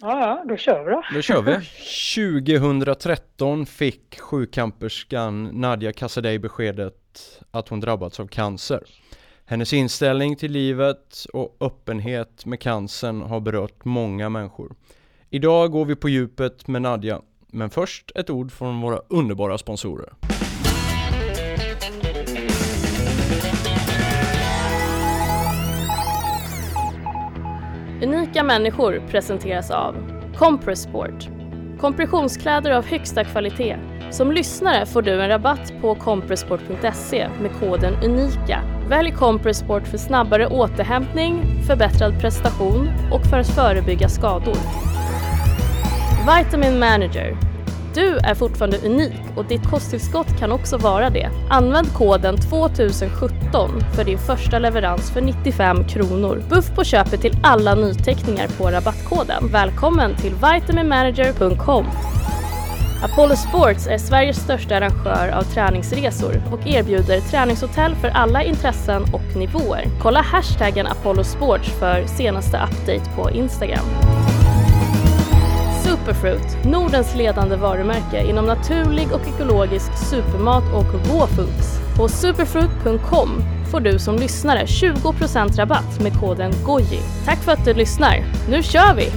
Ja, ja, då kör vi då. Då kör vi. 2013 fick sjukamperskan Nadia Kassadej beskedet att hon drabbats av cancer. Hennes inställning till livet och öppenhet med cancern har berört många människor. Idag går vi på djupet med Nadja, men först ett ord från våra underbara sponsorer. Unika människor presenteras av Compressport. Kompressionskläder av högsta kvalitet. Som lyssnare får du en rabatt på compressport.se med koden UNIKA. Välj Compressport för snabbare återhämtning, förbättrad prestation och för att förebygga skador. Vitamin Manager du är fortfarande unik och ditt kosttillskott kan också vara det. Använd koden 2017 för din första leverans för 95 kronor. Buff på köpet till alla nyteckningar på rabattkoden. Välkommen till vitaminmanager.com. Apollo Sports är Sveriges största arrangör av träningsresor och erbjuder träningshotell för alla intressen och nivåer. Kolla hashtaggen Apollo Sports för senaste update på Instagram. Superfruit, Nordens ledande varumärke inom naturlig och ekologisk supermat och raw foods. På superfruit.com får du som lyssnare 20% rabatt med koden GOJI. Tack för att du lyssnar. Nu kör vi!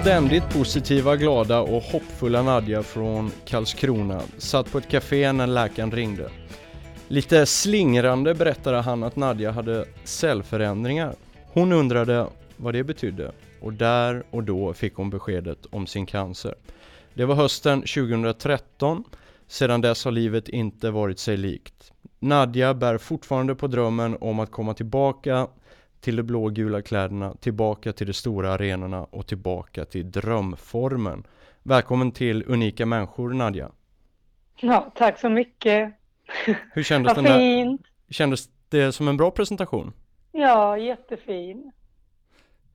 Ständigt positiva, glada och hoppfulla Nadja från Karlskrona satt på ett café när läkaren ringde. Lite slingrande berättade han att Nadja hade cellförändringar. Hon undrade vad det betydde och där och då fick hon beskedet om sin cancer. Det var hösten 2013. Sedan dess har livet inte varit sig likt. Nadja bär fortfarande på drömmen om att komma tillbaka till de blågula kläderna, tillbaka till de stora arenorna och tillbaka till drömformen. Välkommen till Unika Människor Nadja. Ja, tack så mycket. Hur kändes Vad den där? Kändes det som en bra presentation? Ja, jättefin.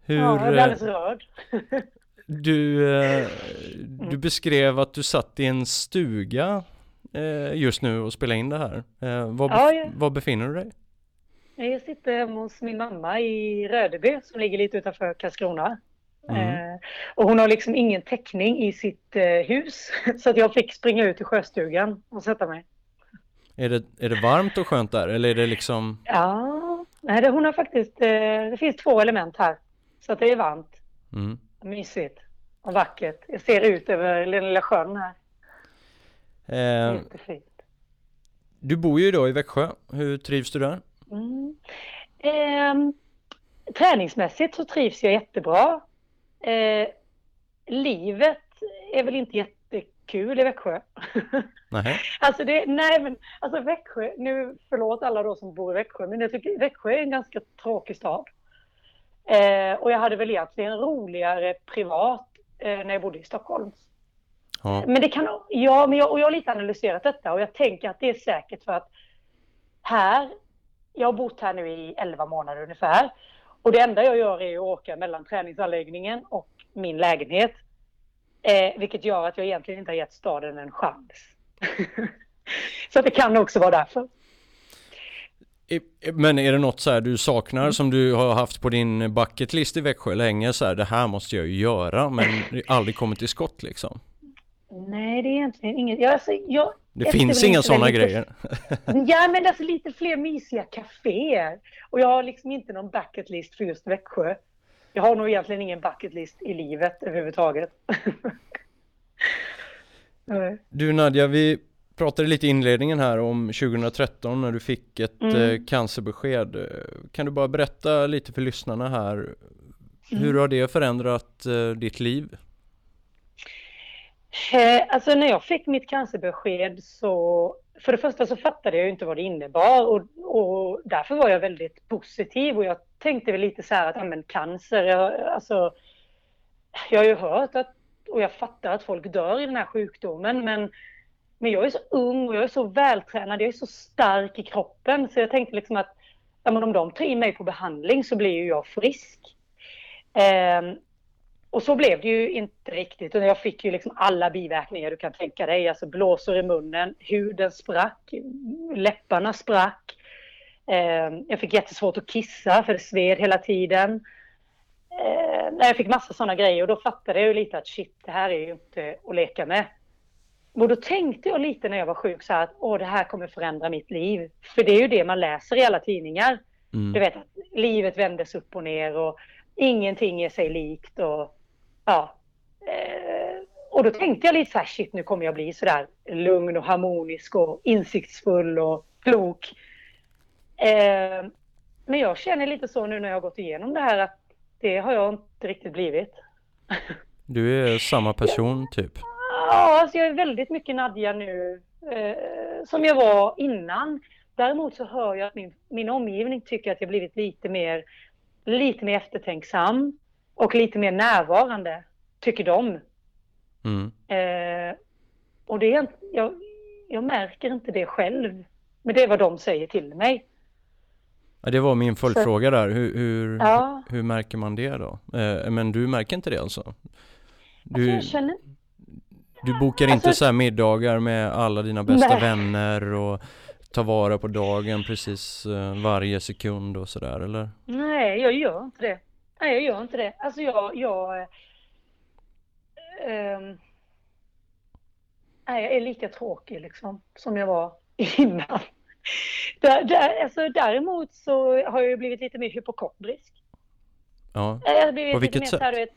Hur, Ja, jag blir eh, alldeles rörd. du, eh, du beskrev att du satt i en stuga eh, just nu och spelade in det här. Var, Ja, ja. var befinner du dig? Jag sitter hemma hos min mamma i Rödeby som ligger lite utanför Karlskrona. Mm. Eh, och hon har liksom ingen täckning i sitt eh, hus. Så att jag fick springa ut i sjöstugan och sätta mig. Är det, är det varmt och skönt där eller är det liksom Ja, nej, det, hon har faktiskt, eh, det finns två element här. Så att det är varmt, mm. mysigt och vackert. Jag ser ut över den lilla sjön här. eh, Jättefint. Du bor ju idag i Växjö, hur trivs du där? Mm. Ehm, träningsmässigt så trivs jag jättebra. Eh, livet är väl inte jättekul i Växjö. Nej. alltså det, nej men alltså Växjö, nu förlåt alla då som bor i Växjö, men jag tycker Växjö är en ganska tråkig stad. Eh, och jag hade väl egentligen roligare privat eh, när jag bodde i Stockholm. Ja. Men det kan, ja, men jag, och jag har lite analyserat detta och jag tänker att det är säkert för att här, jag har bott här nu i 11 månader ungefär. Och det enda jag gör är att åka mellan träningsanläggningen och min lägenhet. Eh, vilket gör att jag egentligen inte har gett staden en chans. Så det kan också vara därför. Men är det något så här du saknar som du har haft på din bucket list i Växjö länge så här, det här måste jag ju göra men aldrig kommit till skott liksom? Nej, det är egentligen inget. Jag, alltså, jag, Det efter finns inga sådana lite- grejer. Ja, men alltså lite fler mysiga kaféer. Och jag har liksom inte någon bucket list för just Växjö. Jag har nog egentligen ingen bucket list i livet överhuvudtaget. Du Nadja, vi pratade lite i inledningen här om 2013 när du fick ett Mm. eh, cancerbesked. Kan du bara berätta lite för lyssnarna här, hur Mm. har det förändrat eh, ditt liv? Eh, alltså när jag fick mitt cancerbesked så för det första så fattade jag ju inte vad det innebar och, och därför var jag väldigt positiv och jag tänkte väl lite så här att ja, men cancer, jag, alltså jag har ju hört att och jag fattar att folk dör i den här sjukdomen men men jag är så ung och jag är så vältränad, jag är så stark i kroppen så jag tänkte liksom att ja, men om de tar in mig på behandling så blir ju jag frisk. Eh, och så blev det ju inte riktigt. Jag fick ju liksom alla biverkningar du kan tänka dig. Alltså blåsor i munnen, huden sprack, läpparna sprack. Eh, jag fick jättesvårt att kissa för det sved hela tiden. Eh, jag fick massa sådana grejer och då fattade jag ju lite att shit, det här är ju inte att leka med. Och då tänkte jag lite när jag var sjuk så här att åh, det här kommer förändra mitt liv. För det är ju det man läser i alla tidningar. Mm. Du vet att livet vändes upp och ner och ingenting är sig likt och ja. Eh, och då tänkte jag lite så här, shit nu kommer jag bli så där lugn och harmonisk och insiktsfull och klok. Eh, men jag känner lite så nu när jag har gått igenom det här att det har jag inte riktigt blivit. Du är samma person typ? Ja, alltså jag är väldigt mycket Nadja nu eh, som jag var innan. Däremot så hör jag att min, min omgivning tycker att jag blivit lite mer, lite mer eftertänksam och lite mer närvarande, tycker de. Mm. Eh, och det, jag, jag märker inte det själv, men det är vad de säger till mig. Ja, det var min följdfråga där. Hur, hur, ja. hur märker man det då? Eh, men du märker inte det alltså? Du, alltså känner... du bokar alltså... inte så här middagar med alla dina bästa Nej. vänner och tar vara på dagen precis eh, varje sekund och sådär eller? Nej, jag gör inte det. Nej, jag gör inte det. Alltså jag, jag äh, nej, jag är lika tråkig liksom som jag var innan. Där, där, alltså, däremot så har jag blivit lite mer hypokondrisk. Ja, på vilket sätt? Här,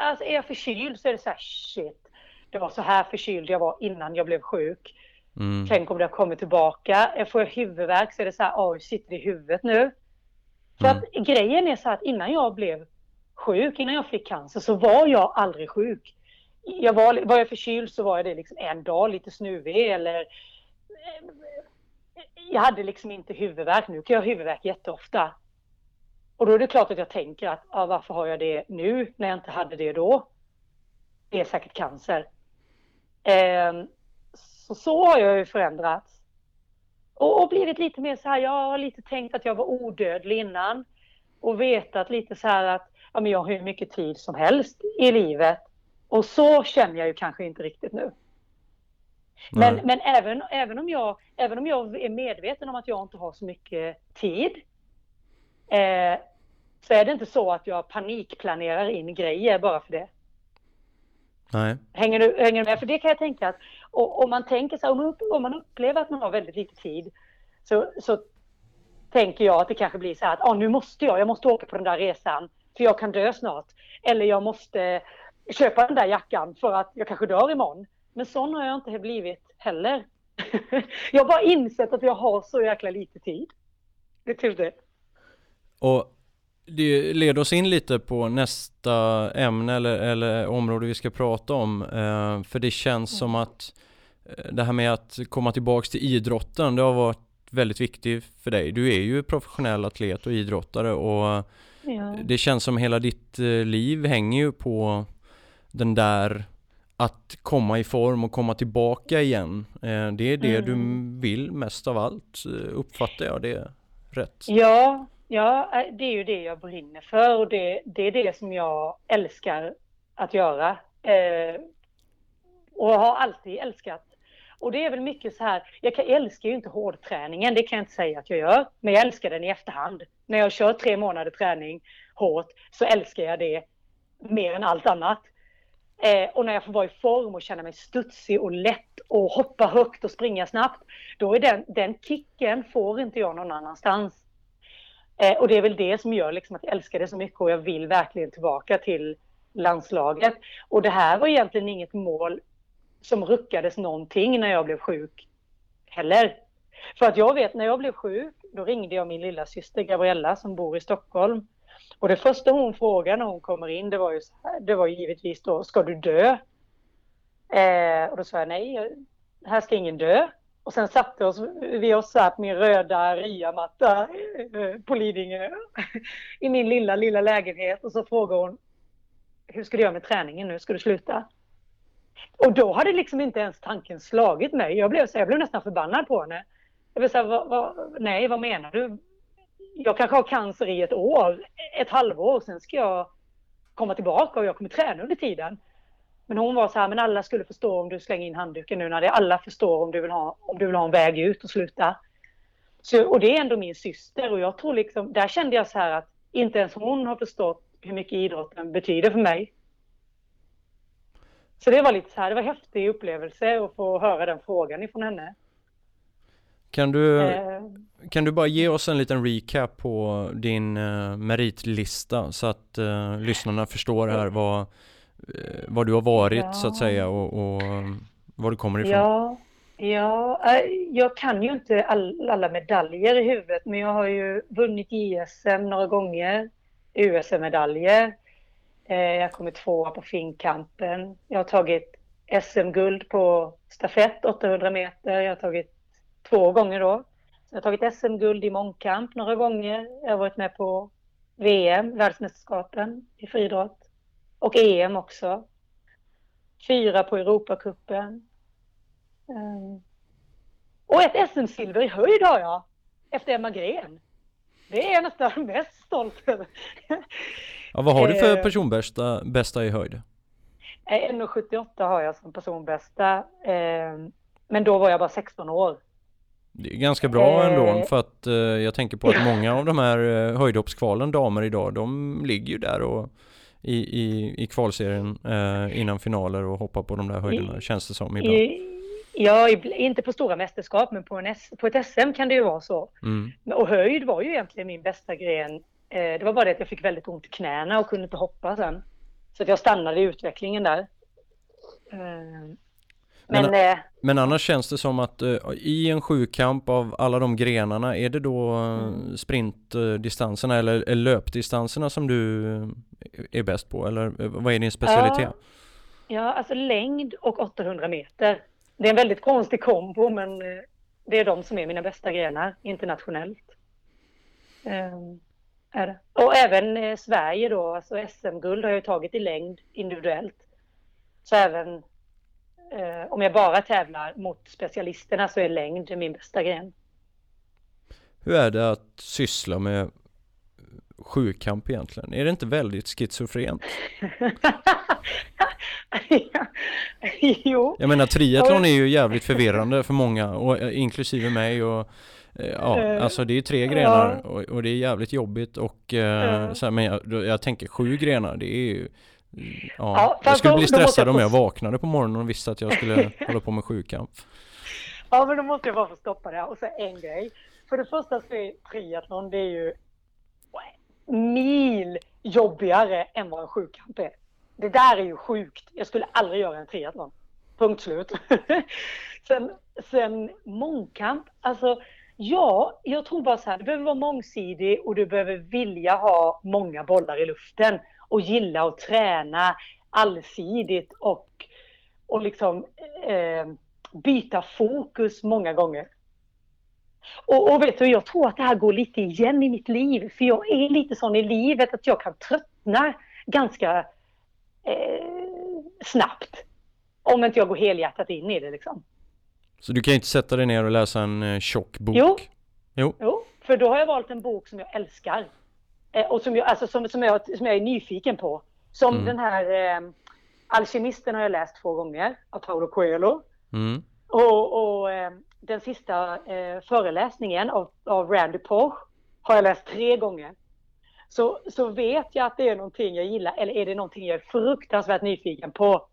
alltså, är jag förkyld så är det så här, shit. Det var så här förkyld jag var innan jag blev sjuk. Mm. Tänk om det har kommit tillbaka. Jag får huvudvärk så är det så här, oj, sitter det i huvudet nu? För mm. att grejen är så att innan jag blev sjuk, innan jag fick cancer, så var jag aldrig sjuk. Jag var, var jag förkyld så var jag det liksom en dag, lite snuvig eller jag hade liksom inte huvudvärk. Nu kan jag ha huvudvärk jätteofta. Och då är det klart att jag tänker att ja, varför har jag det nu när jag inte hade det då? Det är säkert cancer. Eh, så, så har jag ju förändrats. Och, och blivit lite mer så här, jag har lite tänkt att jag var odödlig innan. Och vetat lite så här att ja, men jag har hur mycket tid som helst i livet. Och så känner jag ju kanske inte riktigt nu. Men, men även, även, om jag, även om jag är medveten om att jag inte har så mycket tid eh, så är det inte så att jag panikplanerar in grejer bara för det. Nej. Hänger du, hänger du med? För det kan jag tänka att om man tänker så om man, om man upplever att man har väldigt lite tid så, så tänker jag att det kanske blir så här att ah, nu måste jag, jag måste åka på den där resan för jag kan dö snart. Eller jag måste köpa den där jackan för att jag kanske dör imorgon. Men sån har jag inte blivit heller. jag har bara insett att jag har så jäkla lite tid. Det är typ det. Och det leder oss in lite på nästa ämne eller, eller område vi ska prata om. Eh, för det känns mm. som att eh, det här med att komma tillbaks till idrotten, det har varit väldigt viktigt för dig. Du är ju professionell atlet och idrottare och ja. det känns som hela ditt eh, liv hänger ju på den där att komma i form och komma tillbaka igen. Eh, det är det mm. du vill mest av allt, uppfattar jag det rätt? Ja, ja, eh, det är ju det jag brinner för och det, det är det som jag älskar att göra. Eh, och har alltid älskat. Och det är väl mycket så här, jag, kan, jag älskar ju inte hårdträningen, det kan jag inte säga att jag gör, men jag älskar den i efterhand. När jag kör tre månader träning hårt så älskar jag det mer än allt annat. Eh, och när jag får vara i form och känna mig studsig och lätt och hoppa högt och springa snabbt, då är den, den kicken får inte jag någon annanstans. Eh, och det är väl det som gör liksom att jag älskar det så mycket och jag vill verkligen tillbaka till landslaget. Och det här var egentligen inget mål som ruckades någonting när jag blev sjuk heller. För att jag vet när jag blev sjuk, då ringde jag min lilla syster Gabriella som bor i Stockholm och det första hon frågade när hon kommer in, det var ju så här, det var givetvis då, ska du dö? Eh, och då sa jag nej, här ska ingen dö. Och sen satte oss, vi oss här på min röda riamatta eh, på Lidingö i min lilla, lilla lägenhet och så frågade hon, hur ska du göra med träningen nu, ska du sluta? Och då hade liksom inte ens tanken slagit mig. Jag blev, så, jag blev nästan förbannad på henne. Jag blev så här, vad, vad, nej, vad menar du? jag kanske har cancer i ett år, ett halvår, sen ska jag komma tillbaka och jag kommer träna under tiden. Men hon var så här, men alla skulle förstå om du slänger in handduken nu när det alla förstår om du vill ha, om du vill ha en väg ut och sluta. Så, och det är ändå min syster och jag tror liksom, där kände jag så här att inte ens hon har förstått hur mycket idrotten betyder för mig. Så det var lite så här, det var en häftig upplevelse att få höra den frågan ifrån henne. Kan du, eh. kan du bara ge oss en liten recap på din uh, meritlista så att uh, lyssnarna förstår här vad, uh, vad du har varit ja. så att säga och, och var du kommer ifrån? Ja, ja jag kan ju inte all, alla medaljer i huvudet men jag har ju vunnit ISM några gånger, USM-medaljer. jag har kommit tvåa på finkampen. Jag har tagit SM-guld på stafett 800 meter. Jag har tagit två gånger då. Jag har tagit SM-guld i mångkamp några gånger. Jag har varit med på VM, världsmästerskapen i friidrott. Och EM också. Fyra på Europacupen. Um, och ett SM-silver i höjd har jag. Efter Emma Gren. Det är jag nästan mest stolt över. Ja, vad har du för eh, personbästa bästa i höjd? 1,78 har jag som personbästa. Ehm, men då var jag bara 16 år. Det är ganska bra ändå för att eh, jag tänker på att många av de här eh, höjdhoppskvalen damer idag, de ligger ju där och i, i, i kvalserien eh, innan finaler och hoppar på de där höjderna, I, känns det som ibland. I, ja, inte på stora mästerskap, men på, en, på ett SM kan det ju vara så. Mm. Och höjd var ju egentligen min bästa gren. Eh, det var bara det att jag fick väldigt ont i knäna och kunde inte hoppa sen. Så att jag stannade i utvecklingen där. Eh, men, men, eh, men, annars känns det som att uh, i en sjukamp av alla de grenarna, är det då sprintdistanserna eller, löpdistanserna som du är bäst på? Eller vad är din specialitet? Ja, ja, alltså längd och 800 meter. Det är en väldigt konstig kombo men det är de som är mina bästa grenar internationellt. Um, är det. Och även eh, Sverige då, alltså SM-guld har jag tagit i längd individuellt. Så även eh, om jag bara tävlar mot specialisterna så är längd min bästa gren. Hur är det att syssla med sjukamp egentligen? Är det inte väldigt schizofrent? jo. Jag menar triathlon är ju jävligt förvirrande för många, och, eh, inklusive mig och eh, Ja, uh, alltså det är tre grenar ja. och, och, det är jävligt jobbigt och uh, så här, men jag, jag tänker sju grenar, det är ju Ja, ja jag skulle bli stressad jag om jag vaknade på morgonen och visste att jag skulle hålla på med sjukkamp. Ja, men då måste jag bara få stoppa det här. Och så en grej. För det första så är triathlon, det är ju mil jobbigare än vad en sjukkamp är. Det där är ju sjukt. Jag skulle aldrig göra en triathlon. Punkt slut. sen, sen mångkamp, alltså ja, jag tror bara så här, du behöver vara mångsidig och du behöver vilja ha många bollar i luften och gilla att träna allsidigt och, och liksom eh, byta fokus många gånger. Och, och vet du, jag tror att det här går lite igen i mitt liv, för jag är lite sån i livet att jag kan tröttna ganska eh, snabbt. Om inte jag går helhjärtat in i det liksom. Så du kan inte sätta dig ner och läsa en eh, tjock bok? Jo. jo. Jo, för då har jag valt en bok som jag älskar. Eh, och som jag, alltså, som, som, jag, som jag är nyfiken på. Som mm. den här eh, Alkemisten har jag läst två gånger av Paulo Coelho. Mm. Och, och eh, den sista eh, föreläsningen av, av Randy Poch har jag läst tre gånger. Så, så vet jag att det är någonting jag gillar eller är det någonting jag är fruktansvärt nyfiken på.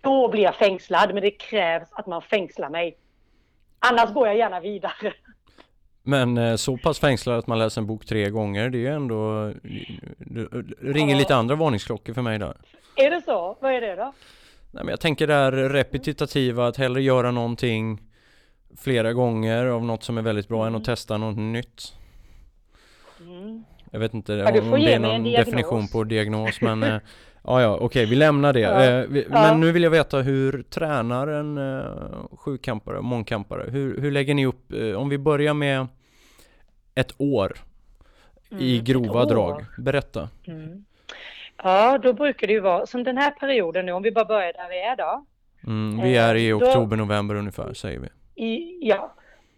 Då blir jag fängslad men det krävs att man fängslar mig. Annars går jag gärna vidare. Men eh, så pass fängslad att man läser en bok tre gånger, det är ändå... Det ringer ja. lite andra varningsklockor för mig där. Är det så? Vad är det då? Nej men jag tänker det här repetitiva, att hellre göra någonting flera gånger av något som är väldigt bra mm. än att mm. testa något nytt. Mm. Jag vet inte ja, om det är någon definition på diagnos men eh, Ja ja okej vi lämnar det. Ja. Vi, ja. Men nu vill jag veta hur tränar en eh, sjukampare, mångkampare? Hur, hur lägger ni upp, om vi börjar med ett år mm, i grova drag. Berätta. Mm. Ja, då brukar det ju vara som den här perioden nu, om vi bara börjar där vi är då. Mm, vi är i eh, oktober, november ungefär säger vi. I, ja,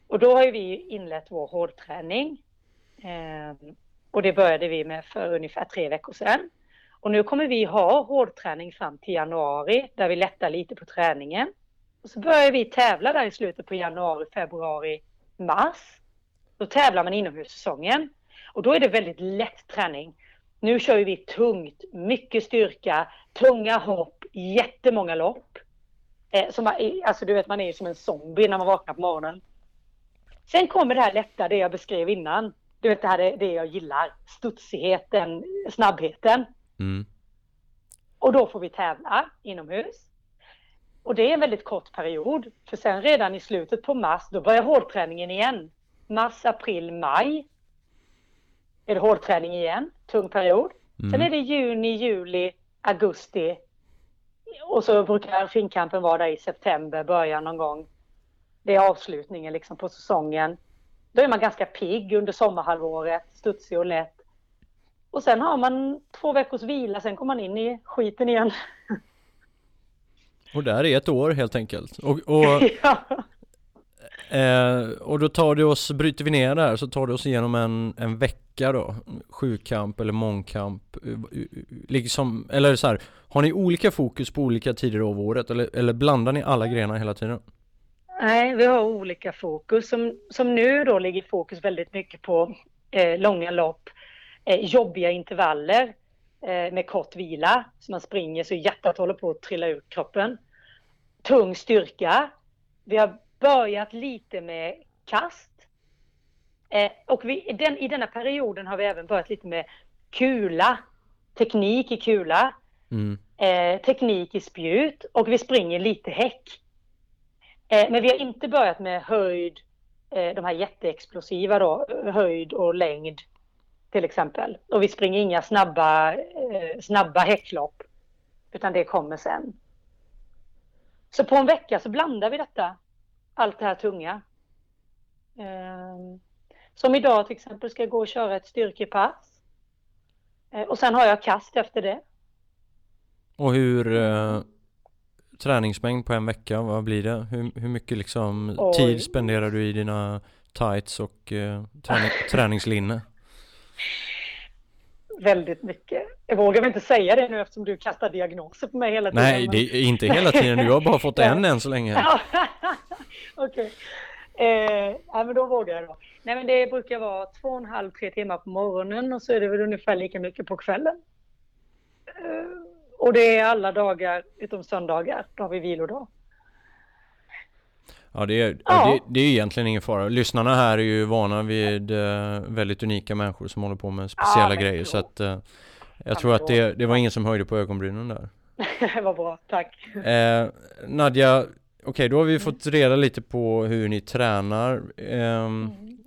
och då har ju vi inlett vår hårdträning. Eh, och det började vi med för ungefär tre veckor sedan. Och nu kommer vi ha hårdträning fram till januari där vi lättar lite på träningen. Och så börjar vi tävla där i slutet på januari, februari, mars. Då tävlar man inomhussäsongen. Och då är det väldigt lätt träning. Nu kör vi tungt, mycket styrka, tunga hopp, jättemånga lopp. Eh, som, alltså du vet man är som en zombie när man vaknar på morgonen. Sen kommer det här lätta, det jag beskrev innan. Du vet det här är det jag gillar. Studsigheten, snabbheten. Mm. Och då får vi tävla inomhus. Och det är en väldigt kort period. För sen redan i slutet på mars, då börjar hårdträningen igen. Mars, april, maj. Är det hårdträning igen. Tung period. Mm. Sen är det juni, juli, augusti. Och så brukar finkampen vara där i september, början någon gång. Det är avslutningen liksom på säsongen. Då är man ganska pigg under sommarhalvåret, studsig och lätt. Och sen har man två veckors vila, sen kommer man in i skiten igen. Och där är ett år helt enkelt. Och, och, ja eh, och då tar det oss, bryter vi ner det här så tar det oss igenom en, en vecka då. Sjukamp eller mångkamp. Eh, eh, liksom, eller så här, har ni olika fokus på olika tider av året eller, eller blandar ni alla grenar hela tiden? Nej, vi har olika fokus. Som, som nu då ligger fokus väldigt mycket på eh, långa lopp, eh, jobbiga intervaller eh, med kort vila. Så man springer så hjärtat håller på att trilla ur kroppen. Tung styrka. Vi har börjat lite med kast. Eh, och vi, den, i denna perioden har vi även börjat lite med kula, teknik i kula, mm. Eh, teknik i spjut och vi springer lite häck. Eh, men vi har inte börjat med höjd, eh, de här jätteexplosiva då, höjd och längd till exempel. Och vi springer inga snabba, eh, snabba häcklopp, utan det kommer sen. Så på en vecka så blandar vi detta, allt det här tunga. Som idag till exempel ska jag gå och köra ett styrkepass. Och sen har jag kast efter det. Och hur träningsmängd på en vecka, vad blir det? Hur, hur mycket liksom tid spenderar du i dina tights och eh, träning, träningslinne? Väldigt mycket. Jag vågar väl inte säga det nu eftersom du kastar diagnoser på mig hela tiden. Nej, det är inte hela tiden. Du har bara fått en än så länge. Okej. Okay. Eh, ja, men då vågar jag då. Nej, men det brukar vara två och en halv, tre timmar på morgonen och så är det väl ungefär lika mycket på kvällen. Eh, och det är alla dagar utom söndagar. Då har vi vilodag. Ja, det är, ja. Det, det, är egentligen ingen fara. Lyssnarna här är ju vana vid uh, väldigt unika människor som håller på med speciella ja, grejer. Så att uh, jag tror att det, det var ingen som höjde på ögonbrynen där. Var bra, tack. Uh, Nadja, okej okay, då har vi mm. fått reda lite på hur ni tränar. Um, mm.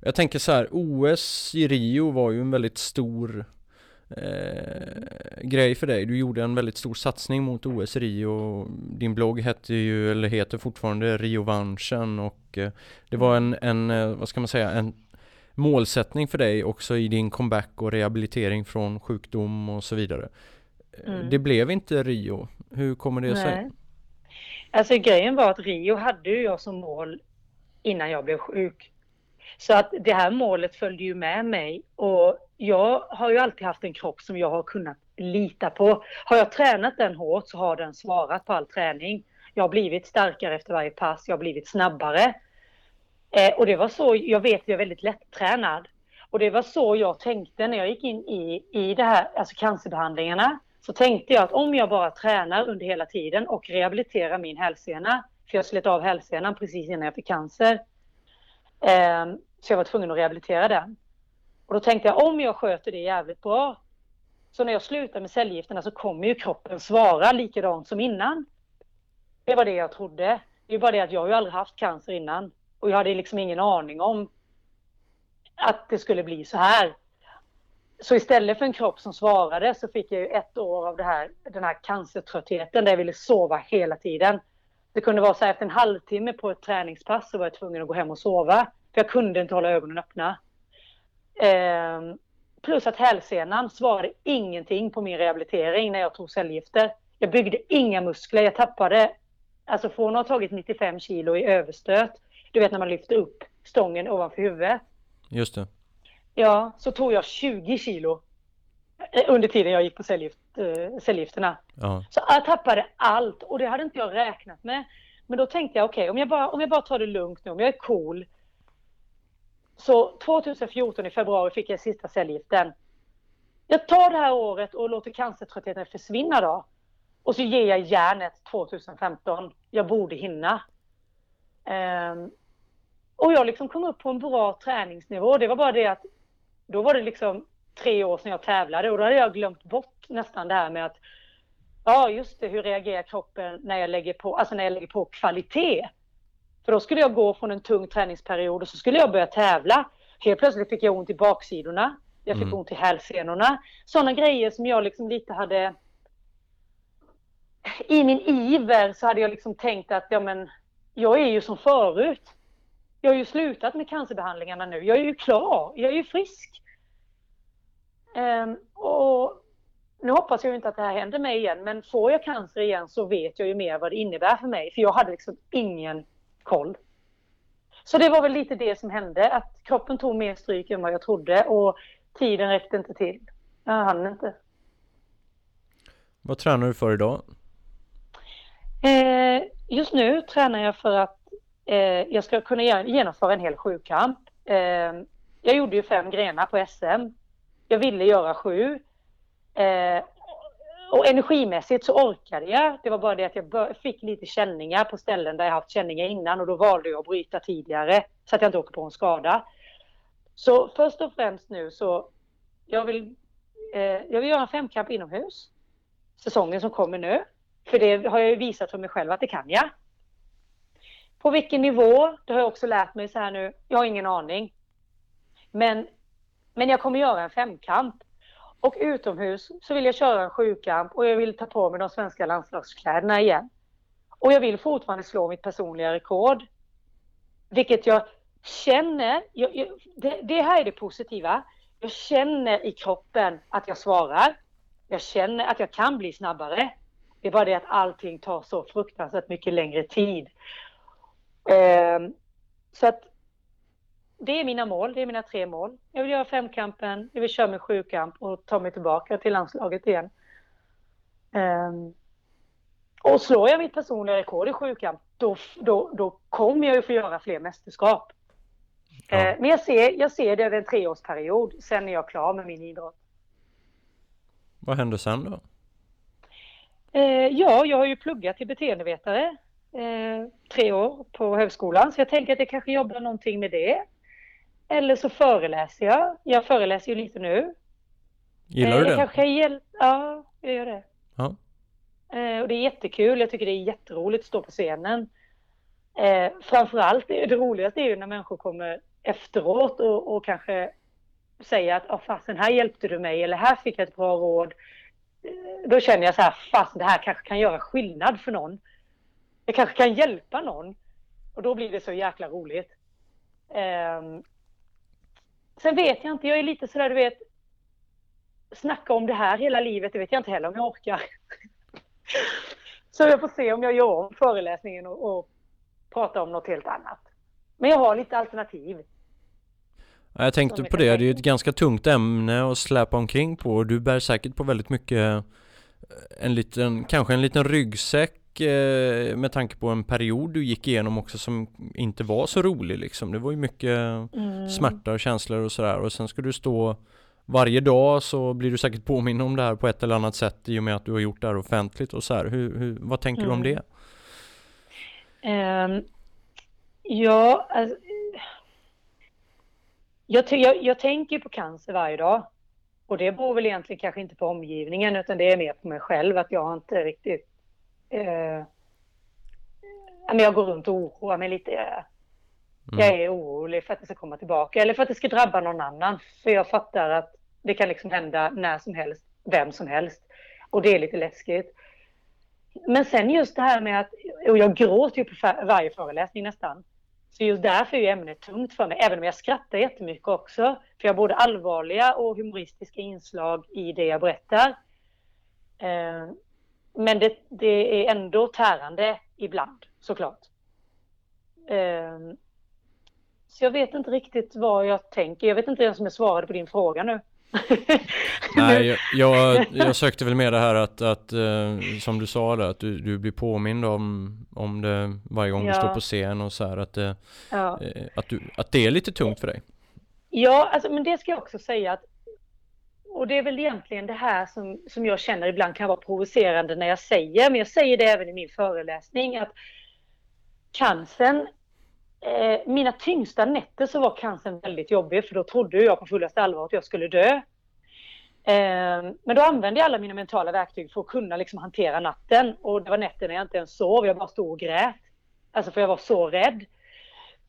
Jag tänker så här, OS i Rio var ju en väldigt stor eh, grej för dig. Du gjorde en väldigt stor satsning mot OS Rio. Din blogg hette ju, eller heter fortfarande Riovanchen och eh, det var en, en, eh, vad ska man säga, en målsättning för dig också i din comeback och rehabilitering från sjukdom och så vidare. Eh, mm. Det blev inte Rio. Hur kommer det sig? Alltså grejen var att Rio hade ju jag som mål innan jag blev sjuk. Så att det här målet följde ju med mig och jag har ju alltid haft en kropp som jag har kunnat lita på. Har jag tränat den hårt så har den svarat på all träning. Jag har blivit starkare efter varje pass, jag har blivit snabbare. Eh, och det var så, jag vet jag är väldigt lätttränad. Och det var så jag tänkte när jag gick in i, i det här, alltså cancerbehandlingarna. Så tänkte jag att om jag bara tränar under hela tiden och rehabiliterar min hälsena, för jag slet av hälsenan precis innan jag fick cancer. Eh, så jag var tvungen att rehabilitera den. Och då tänkte jag om jag sköter det jävligt bra, så när jag slutar med cellgifterna så kommer ju kroppen svara likadant som innan. Det var det jag trodde. Det är bara det att jag har ju aldrig haft cancer innan. Och jag hade liksom ingen aning om att det skulle bli så här. Så istället för en kropp som svarade så fick jag ju ett år av det här, den här cancertröttheten där jag ville sova hela tiden. Det kunde vara så här efter en halvtimme på ett träningspass så var jag tvungen att gå hem och sova. För jag kunde inte hålla ögonen öppna. Eh, plus att hälsenan svarade ingenting på min rehabilitering när jag tog cellgifter. Jag byggde inga muskler, jag tappade, alltså från att ha tagit 95 kilo i överstöt, du vet när man lyfter upp stången ovanför huvudet. Just det ja, så tog jag 20 kilo eh, under tiden jag gick på cellgift, eh, cellgifterna. Ja. Så jag tappade allt och det hade inte jag räknat med. Men då tänkte jag okej, okay, om, jag bara, om jag bara tar det lugnt nu, om jag är cool. Så 2014 i februari fick jag sista cellgiften. Jag tar det här året och låter cancertröttheten försvinna då. Och så ger jag järnet 2015. Jag borde hinna. Um, och jag liksom kom upp på en bra träningsnivå. Det var bara det att då var det liksom tre år sedan jag tävlade och då hade jag glömt bort nästan det här med att ja just det, hur reagerar kroppen när jag lägger på, alltså när jag lägger på kvalitet? För då skulle jag gå från en tung träningsperiod och så skulle jag börja tävla. Helt plötsligt fick jag ont i baksidorna. Jag fick mm. ont i hälsenorna. Sådana grejer som jag liksom lite hade... I min iver så hade jag liksom tänkt att ja men, jag är ju som förut. Jag har ju slutat med cancerbehandlingarna nu. Jag är ju klar. Jag är ju frisk. Um, och nu hoppas jag inte att det här händer mig igen, men får jag cancer igen så vet jag ju mer vad det innebär för mig. För jag hade liksom ingen koll. Så det var väl lite det som hände, att kroppen tog mer stryk än vad jag trodde och tiden räckte inte till. Jag hann inte. Vad tränar du för idag? Eh, just nu tränar jag för att eh, jag ska kunna genomföra en hel sjukamp. Eh, jag gjorde ju fem grenar på SM. Jag ville göra sju. Eh, och energimässigt så orkade jag. Det var bara det att jag fick lite känningar på ställen där jag haft känningar innan och då valde jag att bryta tidigare så att jag inte åker på en skada. Så först och främst nu så jag vill, eh, jag vill göra en femkamp inomhus. Säsongen som kommer nu. För det har jag ju visat för mig själv att det kan jag. På vilken nivå, det har jag också lärt mig så här nu. Jag har ingen aning. Men, men jag kommer göra en femkamp. Och utomhus så vill jag köra en sjukamp och jag vill ta på mig de svenska landslagskläderna igen. Och jag vill fortfarande slå mitt personliga rekord. Vilket jag känner, jag, jag, det, det, här är det positiva. Jag känner i kroppen att jag svarar. Jag känner att jag kan bli snabbare. Det är bara det att allting tar så fruktansvärt mycket längre tid. Um, så att det är mina mål, det är mina tre mål. Jag vill göra femkampen, jag vill köra min sjukamp och ta mig tillbaka till landslaget igen. Um, och slår jag mitt personliga rekord i sjukamp, då, då, då kommer jag ju få göra fler mästerskap. Ja. Uh, men jag ser, jag ser det över en treårsperiod, sen är jag klar med min idrott. Vad händer sen då? Uh, ja, jag har ju pluggat till beteendevetare uh, tre år på högskolan, så jag tänker att jag kanske jobbar någonting med det. Eller så föreläser jag. Jag föreläser ju lite nu. Gillar du eh, det? Kanske hjäl- ja, jag gör det. Ja. Eh, och det är jättekul. Jag tycker det är jätteroligt att stå på scenen. Eh, framförallt, det, det roligaste är ju när människor kommer efteråt och, och kanske säger att oh, fasen, här hjälpte du mig eller här fick jag ett bra råd. Eh, då känner jag så här, fasen det här kanske kan göra skillnad för någon. Jag kanske kan hjälpa någon. Och då blir det så jäkla roligt. Um, Sen vet jag inte, jag är lite sådär du vet, snacka om det här hela livet, det vet jag inte heller om jag orkar. Så jag får se om jag gör om föreläsningen och, och pratar om något helt annat. Men jag har lite alternativ. Jag tänkte på det, det är ju ett ganska tungt ämne att släpa omkring på du bär säkert på väldigt mycket en liten, kanske en liten ryggsäck Eh, med tanke på en period du gick igenom också som inte var så rolig liksom. Det var ju mycket mm. smärta och känslor och sådär och sen ska du stå varje dag så blir du säkert påminn om det här på ett eller annat sätt i och med att du har gjort det här offentligt och så här. Hur, hur vad tänker mm. du om mm. det? Um, ja, alltså, jag, jag, jag tänker på cancer varje dag. Och det beror väl egentligen kanske inte på omgivningen utan det är mer på mig själv att jag inte riktigt eh, jag går runt och oroar mig lite. Mm. Jag är orolig för att det ska komma tillbaka eller för att det ska drabba någon annan. För jag fattar att det kan liksom hända när som helst, vem som helst. Och det är lite läskigt. Men sen just det här med att, och jag gråter ju på varje föreläsning nästan. Så just därför är ämnet tungt för mig, även om jag skrattar jättemycket också. För jag har både allvarliga och humoristiska inslag i det jag berättar. Eh, men det, det, är ändå tärande ibland, såklart. Um, Så jag vet inte riktigt vad jag tänker. Jag vet inte ens om jag svarade på din fråga nu. Nej, jag, jag, jag, sökte väl med det här att, att uh, som du sa där, att du, du blir påmind om, om det varje gång ja. du står på scen och så här att, uh, ja. uh, att, du, att det är lite tungt för dig. Ja, alltså, men det ska jag också säga att och det är väl egentligen det här som, som jag känner ibland kan vara provocerande när jag säger, men jag säger det även i min föreläsning, att cancern, eh, mina tyngsta nätter så var cancern väldigt jobbig, för då trodde jag på fullaste allvar att jag skulle dö. Eh, men då använde jag alla mina mentala verktyg för att kunna liksom hantera natten. Och det var nätter när jag inte ens sov, jag bara stod och grät. Alltså för jag var så rädd.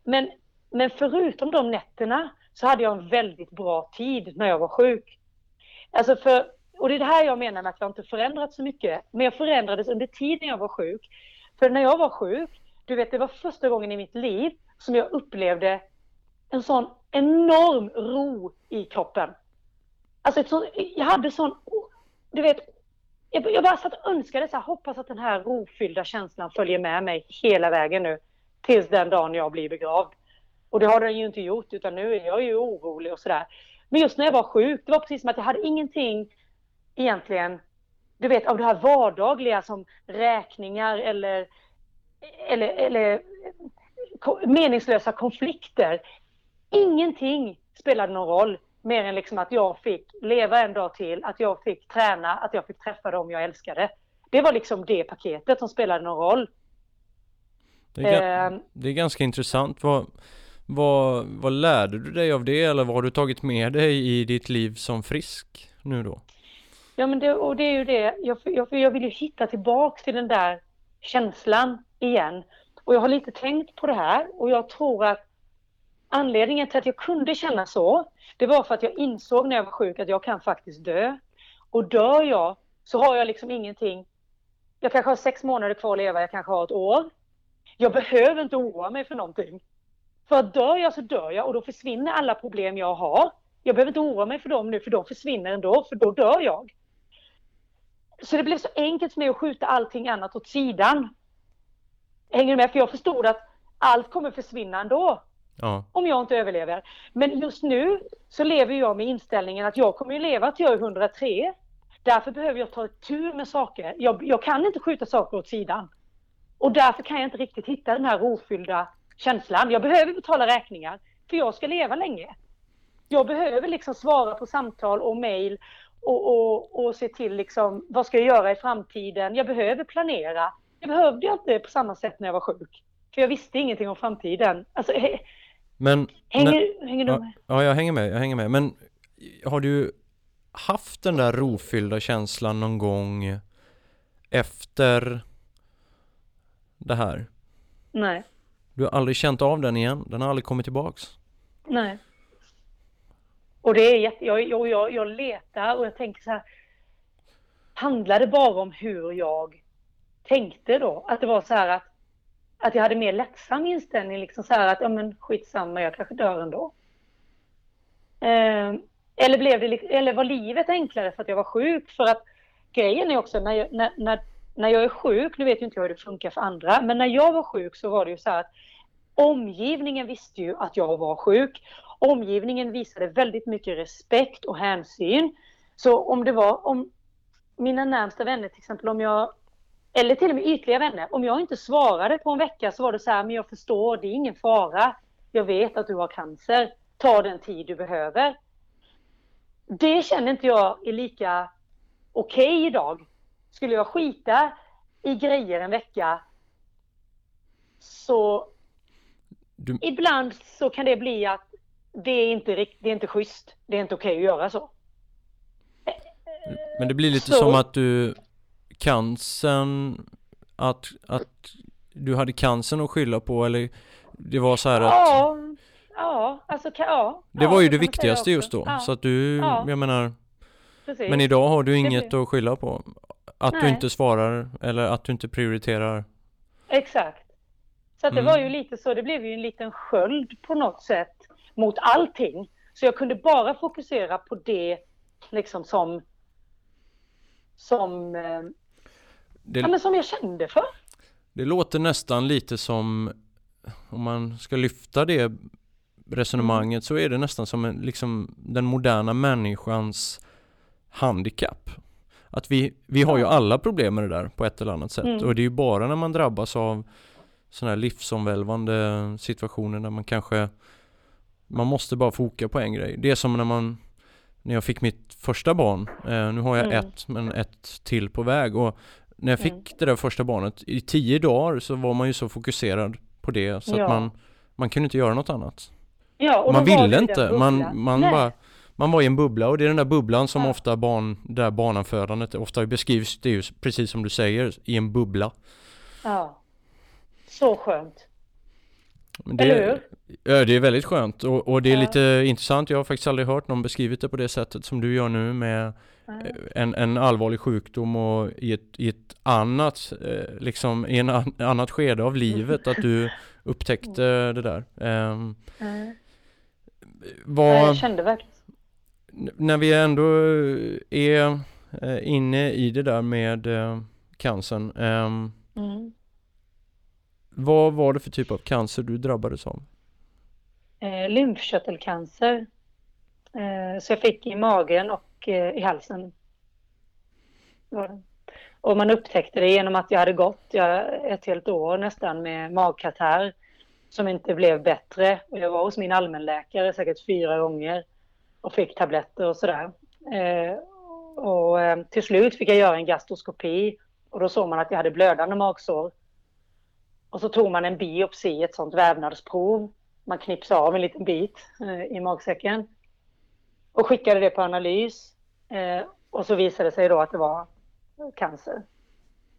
Men, men förutom de nätterna så hade jag en väldigt bra tid när jag var sjuk. Alltså för, och det är det här jag menar med att jag inte förändrats så mycket. Men jag förändrades under tiden jag var sjuk. För när jag var sjuk, du vet det var första gången i mitt liv som jag upplevde en sån enorm ro i kroppen. Alltså ett sån, jag hade sån, du vet, jag, jag bara satt och önskade så här, hoppas att den här rofyllda känslan följer med mig hela vägen nu. Tills den dagen jag blir begravd. Och det har den ju inte gjort, utan nu är jag ju orolig och sådär. Men just när jag var sjuk, det var precis som att jag hade ingenting egentligen, du vet av det här vardagliga som räkningar eller, eller, eller meningslösa konflikter. Ingenting spelade någon roll mer än liksom att jag fick leva en dag till, att jag fick träna, att jag fick träffa dem jag älskade. Det var liksom det paketet som spelade någon roll. Det är, eh, det är ganska intressant. Vad, vad, vad lärde du dig av det eller vad har du tagit med dig i ditt liv som frisk nu då? Ja men det, och det är ju det, jag, jag, jag vill ju hitta tillbaks till den där känslan igen. Och jag har lite tänkt på det här och jag tror att anledningen till att jag kunde känna så, det var för att jag insåg när jag var sjuk att jag kan faktiskt dö. Och dör jag så har jag liksom ingenting, jag kanske har sex månader kvar att leva, jag kanske har ett år. Jag behöver inte oroa mig för någonting. För dör jag så dör jag och då försvinner alla problem jag har. Jag behöver inte oroa mig för dem nu för de försvinner ändå, för då dör jag. Så det blev så enkelt för mig att skjuta allting annat åt sidan. Hänger du med? För jag förstod att allt kommer försvinna ändå. Ja. Om jag inte överlever. Men just nu så lever jag med inställningen att jag kommer ju leva till jag är 103. Därför behöver jag ta tur med saker. Jag, jag kan inte skjuta saker åt sidan. Och därför kan jag inte riktigt hitta den här rofyllda känslan. Jag behöver betala räkningar för jag ska leva länge. Jag behöver liksom svara på samtal och mejl och, och, och se till liksom vad ska jag göra i framtiden. Jag behöver planera. Det behövde jag inte på samma sätt när jag var sjuk. För jag visste ingenting om framtiden. Alltså, men, hänger, när, hänger du med? Ja, jag hänger med, jag hänger med. Men har du haft den där rofyllda känslan någon gång efter det här? Nej. Du har aldrig känt av den igen? Den har aldrig kommit tillbaks? Nej. Och det är jätte, jag, jag, jag, jag letar och jag tänker så här. Handlar det bara om hur jag tänkte då? Att det var så här att, att jag hade mer lättsam inställning, liksom så här att ja men skitsamma, jag kanske dör ändå. Eh, eller, blev det, eller var livet enklare för att jag var sjuk? För att grejen är också när jag, när, när när jag är sjuk, nu vet ju inte jag hur det funkar för andra, men när jag var sjuk så var det ju så här att omgivningen visste ju att jag var sjuk. Omgivningen visade väldigt mycket respekt och hänsyn. Så om det var, om mina närmsta vänner till exempel, om jag, eller till och med ytliga vänner, om jag inte svarade på en vecka så var det så här, men jag förstår, det är ingen fara. Jag vet att du har cancer. Ta den tid du behöver. Det känner inte jag är lika okej okay idag skulle jag skita i grejer en vecka så du... ibland så kan det bli att det är inte, det är inte schysst. Det är inte okej okay att göra så. Men det blir lite så... som att du cancern att, att du hade cancern att skylla på eller det var så här att Ja, ja, alltså ja. Det var ju det viktigaste just då. Ja. Så att du, ja. jag menar Precis. Men idag har du inget att skylla på. Att Nej. du inte svarar eller att du inte prioriterar. Exakt. Så att det mm. var ju lite så, det blev ju en liten sköld på något sätt mot allting. Så jag kunde bara fokusera på det liksom som som, eh, det, ja, men som jag kände för. Det låter nästan lite som om man ska lyfta det resonemanget så är det nästan som en, liksom den moderna människans handikapp. Att vi, vi har ju alla problem med det där på ett eller annat sätt Mm. och det är ju bara när man drabbas av sådana här livsomvälvande situationer där man kanske man måste bara foka på en grej. Det är som när man när jag fick mitt första barn, eh, nu har jag Mm. ett men ett till på väg och när jag fick Mm. det där första barnet i tio dagar så var man ju så fokuserad på det så Ja. att man man kunde inte göra något annat. Ja, Man ville inte, man, man Nej. bara man var i en bubbla och det är den där bubblan som Ja. ofta barn, där barnafödandet ofta beskrivs, det är ju precis som du säger, i en bubbla. Ja. Så skönt. Det, Eller hur? Ja, det är väldigt skönt och, och det är Ja. lite intressant. Jag har faktiskt aldrig hört någon beskrivit det på det sättet som du gör nu med eh, en, en allvarlig sjukdom och i ett, i ett annat, eh, liksom i en an, annat skede av livet att du upptäckte det där. Ehm, Ja. vad, Jag kände verkligen när vi ändå är eh, inne i det där med eh, cancern, ehm, mm. vad var det för typ av cancer du drabbades av? eh, lymfkörtelcancer. Eh, så jag fick i magen och eh, i halsen. Och man upptäckte det genom att jag hade gått jag, ett helt år nästan med magkatarr som inte blev bättre. Och jag var hos min allmänläkare säkert fyra gånger och fick tabletter och sådär. Eh, och eh, till slut fick jag göra en gastroskopi och då såg man att jag hade blödande magsår. Och så tog man en biopsi, ett sånt vävnadsprov man knipsade av en liten bit eh, i magsäcken och skickade det på analys. Och så visade det sig då att det var cancer.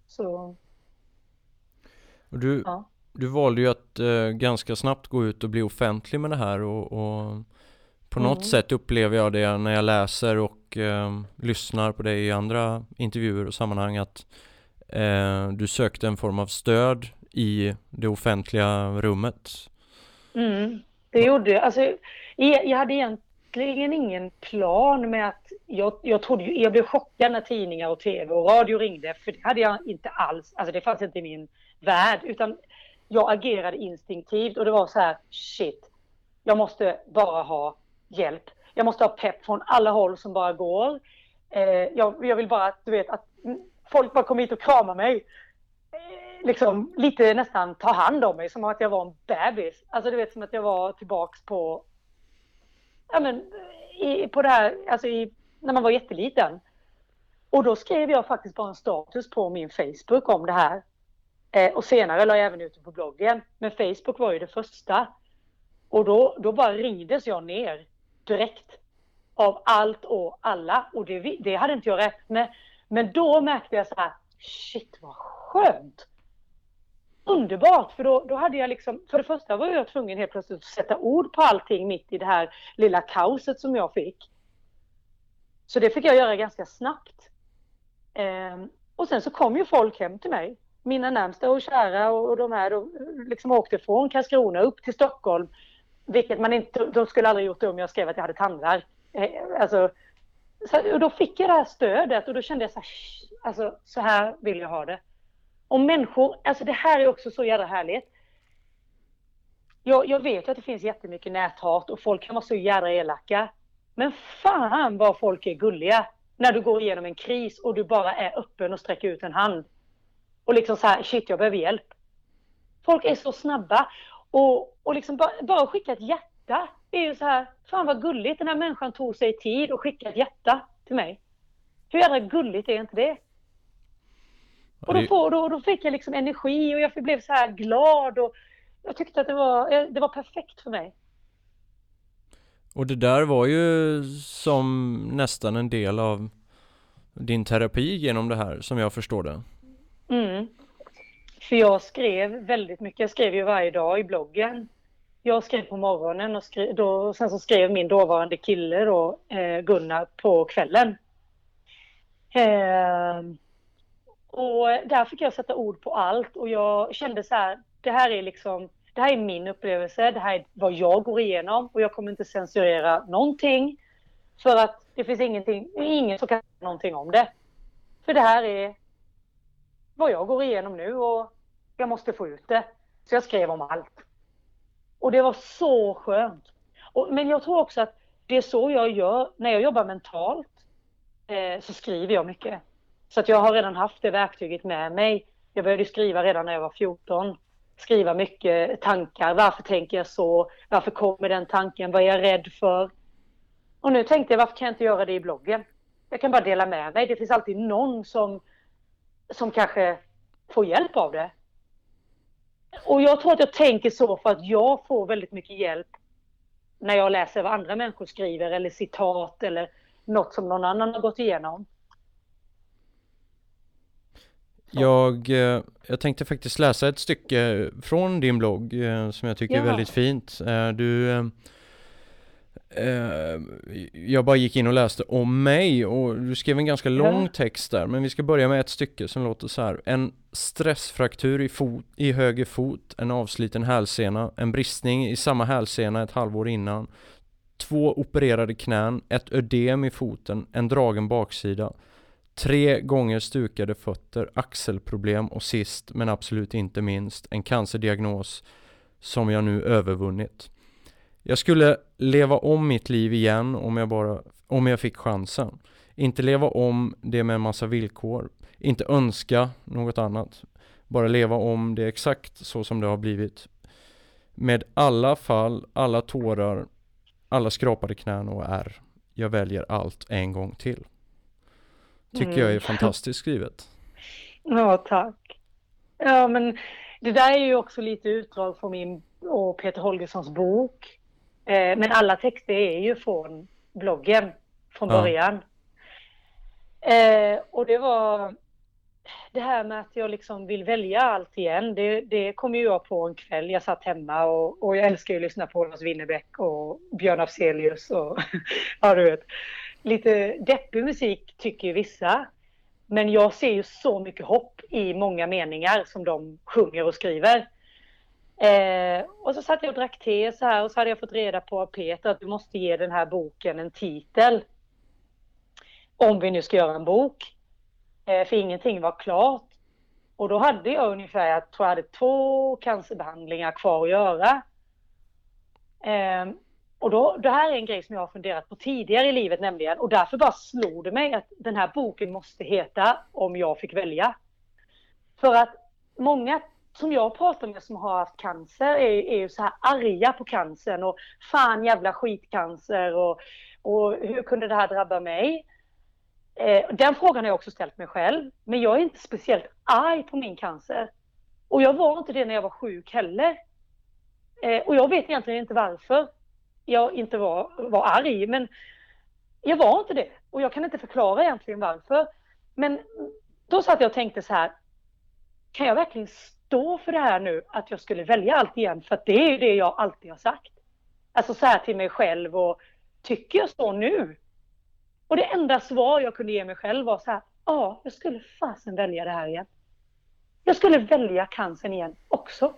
Så Och du, ja. Du valde ju att ganska snabbt gå ut och bli offentlig med det här och, och på något Mm. sätt upplever jag det när jag läser och eh, lyssnar på dig i andra intervjuer och sammanhang att eh, du sökte en form av stöd i det offentliga rummet. Mm, det gjorde jag. Alltså, jag. Jag hade egentligen ingen plan med att... Jag, jag, trodde, jag blev chockad när tidningar och tv och radio ringde, för det hade jag inte alls. Alltså det fanns inte i min värld, utan jag agerade instinktivt och det var så här, shit, jag måste bara ha hjälp. Jag måste ha pepp från alla håll som bara går. Eh, jag, jag vill bara att, du vet, att folk bara kommer hit och kramar mig eh, liksom lite nästan ta hand om mig som att jag var en bebis. Alltså du vet som att jag var tillbaks på, ja men i, på det här, alltså i, när man var jätteliten. Och då skrev jag faktiskt bara en status på min Facebook om det här. Eh, och senare la jag även ut det på bloggen. Men Facebook var ju det första. Och då, då bara ringdes jag ner direkt. Av allt och alla. Och det, det hade inte jag rätt med. Men då märkte jag så här, shit vad skönt. Underbart, för då, då hade jag liksom, för det första var jag tvungen helt plötsligt att sätta ord på allting mitt i det här lilla kaoset som jag fick. Så det fick jag göra ganska snabbt. Ehm, och sen så kom ju folk hem till mig, mina närmsta och kära och, och de här, då, liksom åkte från Karlskrona upp till Stockholm. Vilket man inte, de skulle aldrig gjort det om jag skrev att jag hade tandvärk. Eh, alltså, så, och då fick jag det här stödet och då kände jag så här, alltså så här vill jag ha det. Och människor, alltså det här är också så jävla härligt. Jag, jag vet ju att det finns jättemycket näthat och folk kan vara så jävla elaka. Men fan vad folk är gulliga när du går igenom en kris och du bara är öppen och sträcker ut en hand. Och liksom så här, shit jag behöver hjälp. Folk är så snabba. Och, och liksom bara, bara skicka ett hjärta. Det är ju så här, fan vad gulligt den här människan tog sig tid och skickade ett hjärta till mig. Hur jävla gulligt är inte det? Och då, får, då, då fick jag liksom energi och jag blev så här glad och jag tyckte att det var, eh, det var perfekt för mig. Och det där var ju som nästan en del av din terapi genom det här som jag förstår det. Mm. För jag skrev väldigt mycket. Jag skrev ju varje dag i bloggen. Jag skrev på morgonen och skrev, då, sen så skrev min dåvarande kille då, eh, Gunnar på kvällen. Eh, och där fick jag sätta ord på allt och jag kände så här, det här är liksom, det här är min upplevelse, det här är vad jag går igenom och jag kommer inte censurera någonting. För att det finns ingenting, ingen som kan säga någonting om det. För det här är vad jag går igenom nu och jag måste få ut det. Så jag skrev om allt. Och det var så skönt. Och, men jag tror också att det är så jag gör. När jag jobbar mentalt eh, så skriver jag mycket. Så att jag har redan haft det verktyget med mig. Jag började skriva redan när jag var 14. Skriva mycket tankar. Varför tänker jag så? Varför kommer den tanken? Vad är jag rädd för? Och nu tänkte jag, varför kan jag inte göra det i bloggen? Jag kan bara dela med mig. Det finns alltid någon som, som kanske får hjälp av det. Och jag tror att jag tänker så för att jag får väldigt mycket hjälp när jag läser vad andra människor skriver eller citat eller något som någon annan har gått igenom. Jag, eh, jag tänkte faktiskt läsa ett stycke från din blogg eh, som jag tycker ja. är väldigt fint. Eh, jag bara gick in och läste om mig och du skrev en ganska lång text där men vi ska börja med ett stycke som låter så här. En stressfraktur i, fot, i höger fot, en avsliten hälsena, en bristning i samma hälsena ett halvår innan, två opererade knän, ett ödem i foten, en dragen baksida, tre gånger stukade fötter, axelproblem och sist men absolut inte minst en cancerdiagnos som jag nu övervunnit. Jag skulle leva om mitt liv igen om jag bara, om jag fick chansen. Inte leva om det med en massa villkor. Inte önska något annat. Bara leva om det exakt så som det har blivit. Med alla fall, alla tårar, alla skrapade knän och ärr. Jag väljer allt en gång till. Tycker mm. jag är mm. fantastiskt skrivet. Ja, tack. Ja, men det där är ju också lite utdrag från min och Peter Holgerssons bok. Eh, men alla texter är ju från bloggen från början. Eh, och det var det här med att jag liksom vill välja allt igen. Det, det kom ju jag på en kväll. Jag satt hemma och, och jag älskar ju att lyssna på Lars Winnerbäck och Björn Afzelius och ja, du vet. Lite deppig musik tycker ju vissa. Men jag ser ju så mycket hopp i många meningar som de sjunger och skriver. Eh, och så satt jag och drack te så här och så hade jag fått reda på av Peter att du måste ge den här boken en titel. Om vi nu ska göra en bok. Eh, för ingenting var klart. Och då hade jag ungefär, jag tror jag hade två cancerbehandlingar kvar att göra. Eh, och då, det här är en grej som jag har funderat på tidigare i livet nämligen. Och därför bara slog det mig att den här boken måste heta Om jag fick välja. För att många som jag pratar med som har haft cancer är, är ju så här arga på cancern och fan jävla skitcancer och, och hur kunde det här drabba mig? Eh, den frågan har jag också ställt mig själv. Men jag är inte speciellt arg på min cancer. Och jag var inte det när jag var sjuk heller. Eh, och jag vet egentligen inte varför jag inte var, var arg. Men jag var inte det. Och jag kan inte förklara egentligen varför. Men då satt jag och tänkte så här. Kan jag verkligen stå för det här nu att jag skulle välja allt igen? För det är ju det jag alltid har sagt. Alltså så här till mig själv och tycker jag så nu? Och det enda svar jag kunde ge mig själv var så här, ja, jag skulle fasen välja det här igen. Jag skulle välja cancern igen också.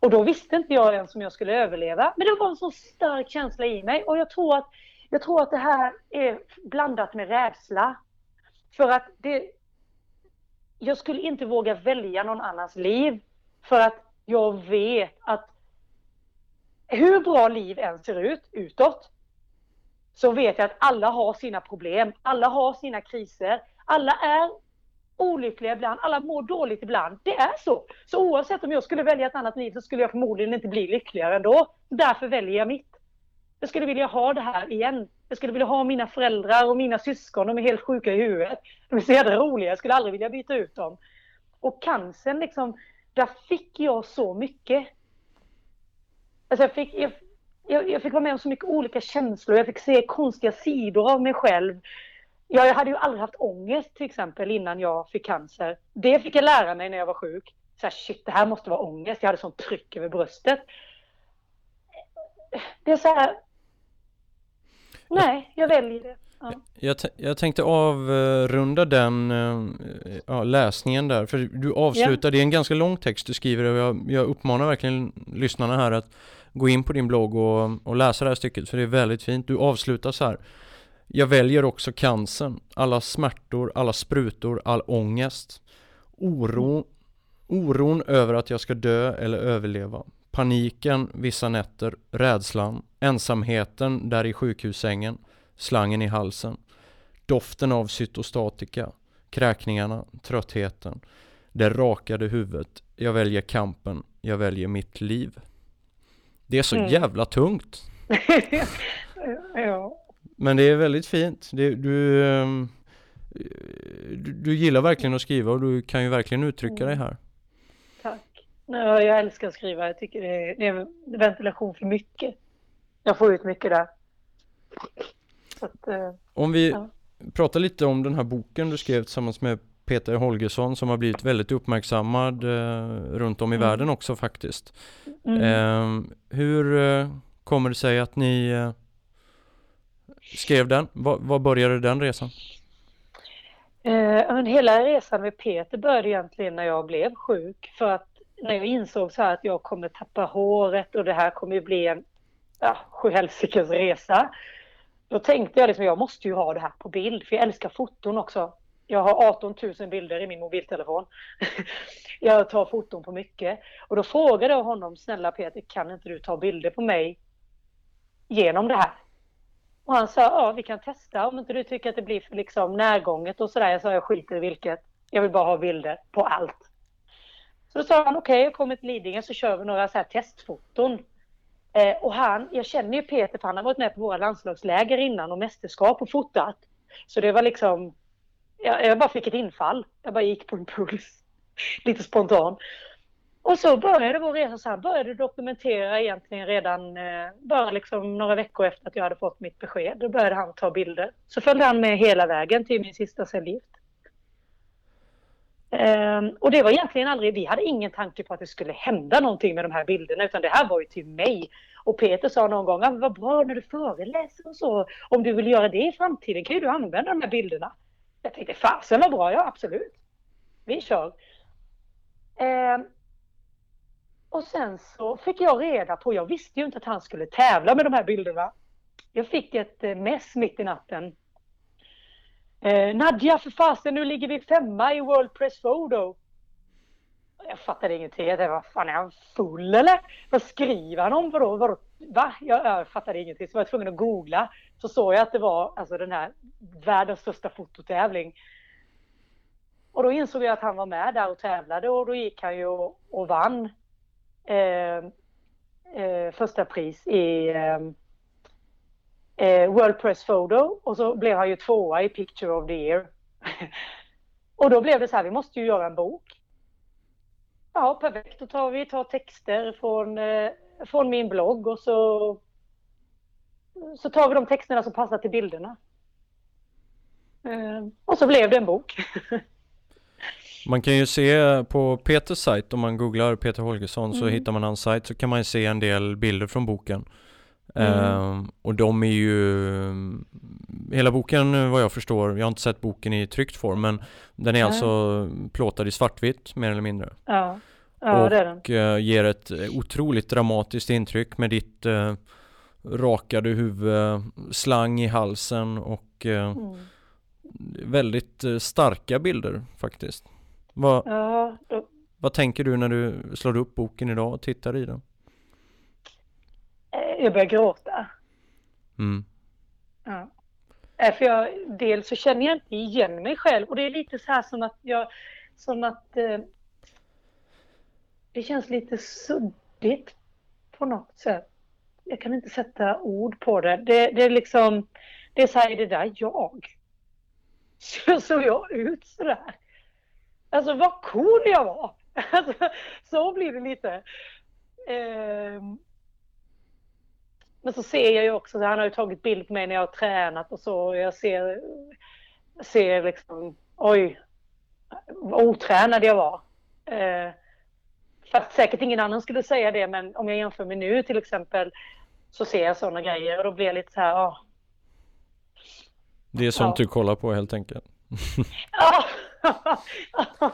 Och då visste inte jag ens om jag skulle överleva. Men det var en så stark känsla i mig och jag tror att, jag tror att det här är blandat med rädsla. För att det, jag skulle inte våga välja någon annans liv. För att jag vet att hur bra liv än ser ut utåt så vet jag att alla har sina problem. Alla har sina kriser. Alla är olyckliga ibland, alla mår dåligt ibland. Det är så. Så oavsett om jag skulle välja ett annat liv så skulle jag förmodligen inte bli lyckligare ändå. Därför väljer jag mitt. Jag skulle vilja ha det här igen. Jag skulle vilja ha mina föräldrar och mina syskon, de är helt sjuka i huvudet. De är så jävla roliga, jag skulle aldrig vilja byta ut dem. Och cancern liksom, där fick jag så mycket. Alltså jag fick, jag, jag, jag, fick vara med om så mycket olika känslor. Jag fick se konstiga sidor av mig själv. Ja, jag hade ju aldrig haft ångest till exempel innan jag fick cancer. Det fick jag lära mig när jag var sjuk. Så här, shit, det här måste vara ångest. Jag hade sånt tryck över bröstet. Det är så här. Nej, jag väljer det. Ja. Jag, jag tänkte avrunda den eh, ja, läsningen där, för du avslutar, ja. det är en ganska lång text du skriver och jag, jag uppmanar verkligen lyssnarna här att gå in på din blogg och, och läsa det här stycket för det är väldigt fint. Du avslutar så här. Jag väljer också cancern, alla smärtor, alla sprutor, all ångest. Oro, oron över att jag ska dö eller överleva. Paniken vissa nätter, rädslan, ensamheten där i sjukhussängen, slangen i halsen, doften av cytostatika, kräkningarna, tröttheten, det rakade huvudet, jag väljer kampen, jag väljer mitt liv. Det är så mm. jävla tungt. ja. Men det är väldigt fint. Det, du, ehm, du, du, gillar verkligen att skriva och du kan ju verkligen uttrycka dig här. Ja, jag älskar att skriva. Jag tycker det är, det är ventilation för mycket. Jag får ut mycket där. Att, eh, Om vi ja. pratar lite om den här boken du skrev tillsammans med Peter Holgersson som har blivit väldigt uppmärksammad eh, runt om i mm. världen också faktiskt. Mm. Eh, hur kommer det sig att ni eh, skrev den? Var, började den resan? Eh, hela resan med Peter började egentligen när jag blev sjuk. För att när jag insåg så här att jag kommer tappa håret och det här kommer bli en ja, sjuhelsikes resa. Då tänkte jag liksom, jag måste ju ha det här på bild, för jag älskar foton också. Jag har 18 000 bilder i min mobiltelefon. jag tar foton på mycket. Och då frågade jag honom, snälla Peter, kan inte du ta bilder på mig genom det här? Och han sa, ja vi kan testa om inte du tycker att det blir för liksom närgånget och sådär. Jag sa, jag skiter i vilket. Jag vill bara ha bilder på allt. Så då sa han, okej, okay, jag kommer till Lidingö så kör vi några så här testfoton. Eh, och han, jag känner ju Peter för han har varit med på våra landslagsläger innan och mästerskap och fotat. Så det var liksom, jag, jag bara fick ett infall. Jag bara gick på en puls. Lite spontan. Och så började vår resa så här, började dokumentera egentligen redan eh, bara liksom några veckor efter att jag hade fått mitt besked. Då började han ta bilder. Så följde han med hela vägen till min sista cellgift. Um, och det var egentligen aldrig, vi hade ingen tanke på att det skulle hända någonting med de här bilderna utan det här var ju till mig. Och Peter sa någon gång, ah, vad bra när du föreläser och så, om du vill göra det i framtiden kan ju du använda de här bilderna. Jag tänkte, fasen vad bra, ja absolut. Vi kör. Um, och sen så fick jag reda på, jag visste ju inte att han skulle tävla med de här bilderna. Jag fick ett eh, mess mitt i natten Eh, Nadja, för fasen, nu ligger vi femma i World Press Photo. Jag fattade ingenting. Jag tänkte, vad fan är han full eller? Vad skriver han om? Vadå? Vadå? Va? Jag, jag fattade ingenting. Så var jag tvungen att googla. Så såg jag att det var alltså den här världens största fototävling. Och då insåg jag att han var med där och tävlade och då gick han ju och, och vann eh, eh, första pris i eh, eh, World Press Photo och så blev han ju tvåa i Picture of the Year. och då blev det så här, vi måste ju göra en bok. Ja, perfekt. Då tar vi tar texter från, eh, från min blogg och så, så tar vi de texterna som passar till bilderna. Eh, och så blev det en bok. Man kan ju se på Peters sajt, om man googlar Peter Holgersson så mm. hittar man hans sajt så kan man ju se en del bilder från boken. Mm. Uh, och de är ju Hela boken vad jag förstår, jag har inte sett boken i tryckt form men Den är mm. alltså plåtad i svartvitt mer eller mindre Ja, ja och det är den. Uh, ger ett otroligt dramatiskt intryck med ditt uh, rakade huvud, slang i halsen och uh, mm. väldigt starka bilder faktiskt. Vad, ja, då... vad tänker du när du slår upp boken idag och tittar i den? Jag börjar gråta. Mm. Ja. Äh, för jag, dels så känner jag inte igen mig själv och det är lite så här som att jag, som att eh, det känns lite suddigt på något sätt. Jag kan inte sätta ord på det. Det, det är liksom, det är så här, är det där jag? Så såg jag ut sådär? Alltså vad cool jag var! Alltså, så blir det lite. Eh, men så ser jag ju också, han har ju tagit bild på mig när jag har tränat och så. Och jag ser, ser liksom, oj, vad otränad jag var. Eh, fast säkert ingen annan skulle säga det, men om jag jämför med nu till exempel så ser jag sådana grejer och då blir jag lite så här, ja. Det är sånt ja. du kollar på helt enkelt. ja.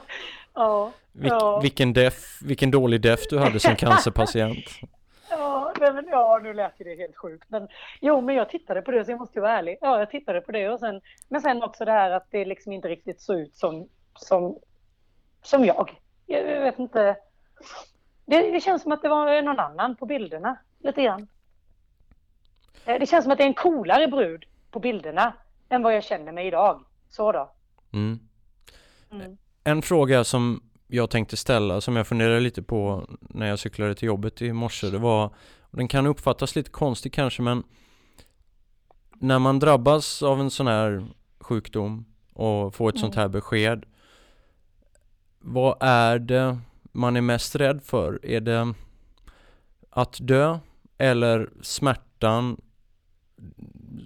ja. Vil vilken, def, vilken dålig def du hade som cancerpatient. Ja, men, ja, nu lät det helt sjukt. Men jo, men jag tittade på det så jag måste ju vara ärlig. Ja, jag tittade på det och sen, men sen också det här att det liksom inte riktigt såg ut som, som, som jag. Jag vet inte. det, det känns som att det var någon annan på bilderna, lite grann. Eh, det känns som att det är en coolare brud på bilderna än vad jag känner mig idag. Så då. Mm. Mm. En fråga som jag tänkte ställa, som jag funderade lite på när jag cyklade till jobbet i morse, det var, den kan uppfattas lite konstig kanske, men när man drabbas av en sån här sjukdom och får ett mm. sånt här besked, vad är det man är mest rädd för? Är det att dö eller smärtan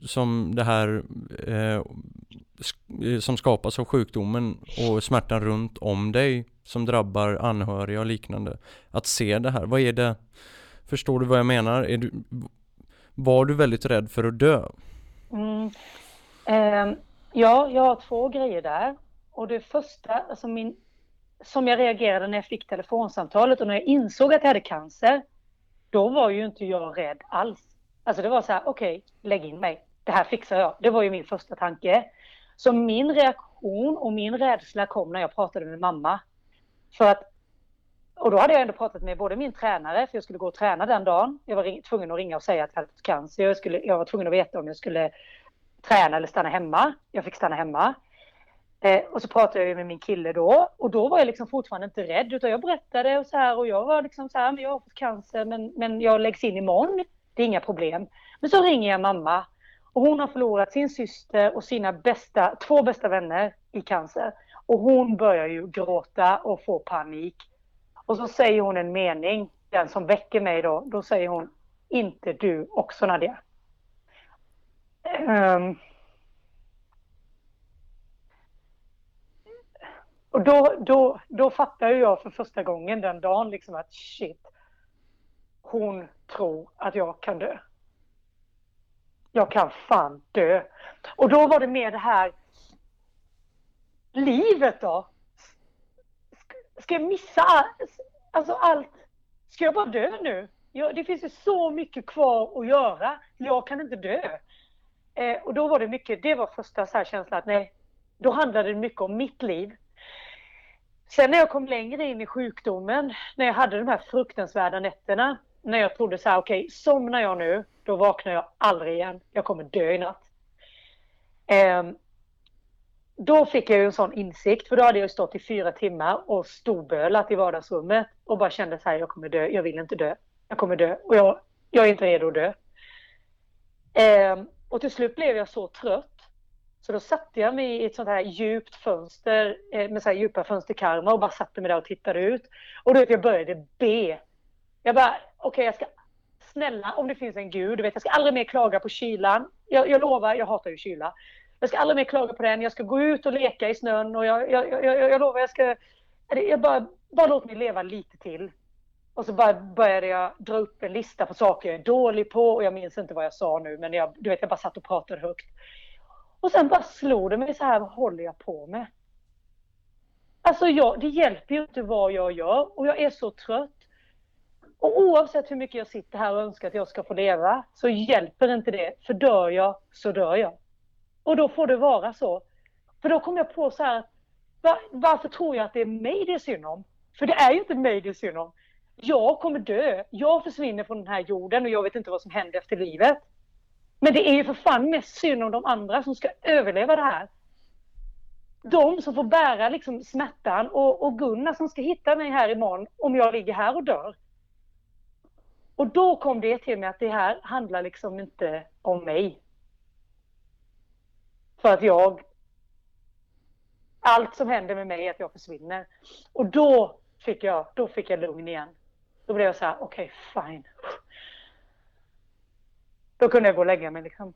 som det här eh, Eh, som skapas av sjukdomen och smärtan runt om dig som drabbar anhöriga och liknande. Att se det här, vad är det? Förstår du vad jag menar? Är du, var du väldigt rädd för att dö? Mm. Eh, ja, jag har två grejer där. Och det första, alltså min, som jag reagerade när jag fick telefonsamtalet och när jag insåg att jag hade cancer, då var ju inte jag rädd alls. Alltså det var så här, okej, okay, lägg in mig. Det här fixar jag. Det var ju min första tanke. Så min reaktion och min rädsla kom när jag pratade med mamma. För att, och då hade jag ändå pratat med både min tränare, för jag skulle gå och träna den dagen. Jag var ring, tvungen att ringa och säga att jag hade fått cancer. Jag, skulle, jag var tvungen att veta om jag skulle träna eller stanna hemma. Jag fick stanna hemma. Eh, och så pratade jag med min kille då och då var jag liksom fortfarande inte rädd utan jag berättade och så här och jag var liksom så här, men jag har fått cancer men, men jag läggs in imorgon. Det är inga problem. Men så ringer jag mamma och hon har förlorat sin syster och sina bästa, två bästa vänner i cancer. Och hon börjar ju gråta och få panik. Och så säger hon en mening, den som väcker mig då. Då säger hon, inte du också Nadia. Um, och då, då, då fattar jag för första gången den dagen liksom att shit, hon tror att jag kan dö jag kan fan dö. Och då var det mer det här livet då. Ska jag missa alltså allt? Ska jag bara dö nu? Ja, det finns ju så mycket kvar att göra. Jag kan inte dö. Eh, och då var det mycket, det var första så här känslan att nej, då handlade det mycket om mitt liv. Sen när jag kom längre in i sjukdomen, när jag hade de här fruktansvärda nätterna, när jag trodde så här, okej, okay, somnar jag nu, då vaknar jag aldrig igen. Jag kommer dö i natt. Eh, då fick jag ju en sån insikt, för då hade jag stått i fyra timmar och storbölat i vardagsrummet och bara kände så här, jag kommer dö, jag vill inte dö. Jag kommer dö och jag, jag är inte redo att dö. Eh, och till slut blev jag så trött så då satte jag mig i ett sånt här djupt fönster eh, med så här djupa fönsterkarmar och bara satte mig där och tittade ut. Och då vet jag började be. Jag bara, okej okay, jag ska snälla om det finns en gud, du vet, jag ska aldrig mer klaga på kylan. Jag, jag lovar, jag hatar ju kyla. Jag ska aldrig mer klaga på den, jag ska gå ut och leka i snön och jag, jag, jag, jag lovar, jag ska... Jag bara, bara låt mig leva lite till. Och så bara började jag dra upp en lista på saker jag är dålig på och jag minns inte vad jag sa nu men jag, du vet, jag bara satt och pratade högt. Och sen bara slog det mig så här, vad håller jag på med? Alltså jag, det hjälper ju inte vad jag gör och jag är så trött. Och oavsett hur mycket jag sitter här och önskar att jag ska få leva så hjälper inte det. För dör jag så dör jag. Och då får det vara så. För då kom jag på så här, var, varför tror jag att det är mig det är synd om? För det är ju inte mig det är synd om. Jag kommer dö. Jag försvinner från den här jorden och jag vet inte vad som händer efter livet. Men det är ju för fan mest synd om de andra som ska överleva det här. De som får bära liksom smärtan och, och Gunnar som ska hitta mig här imorgon om jag ligger här och dör. Och då kom det till mig att det här handlar liksom inte om mig. För att jag... Allt som händer med mig är att jag försvinner. Och då fick jag, då fick jag lugn igen. Då blev jag så här, okej, okay, fine. Då kunde jag gå och lägga mig liksom.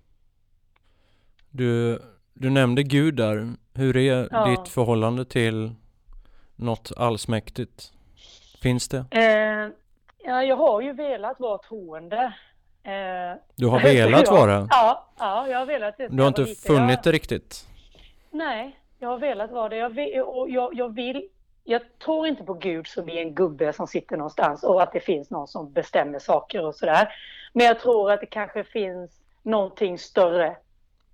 Du, du nämnde Gud där. Hur är ja. ditt förhållande till något allsmäktigt? Finns det? Eh, Ja, jag har ju velat vara troende. Eh, du har velat vara? Ja, ja, jag har velat det. Du har inte funnit jag... det riktigt? Nej, jag har velat vara det. Jag vill, och jag, jag, vill, jag tror inte på Gud som är en gubbe som sitter någonstans och att det finns någon som bestämmer saker och sådär. Men jag tror att det kanske finns någonting större.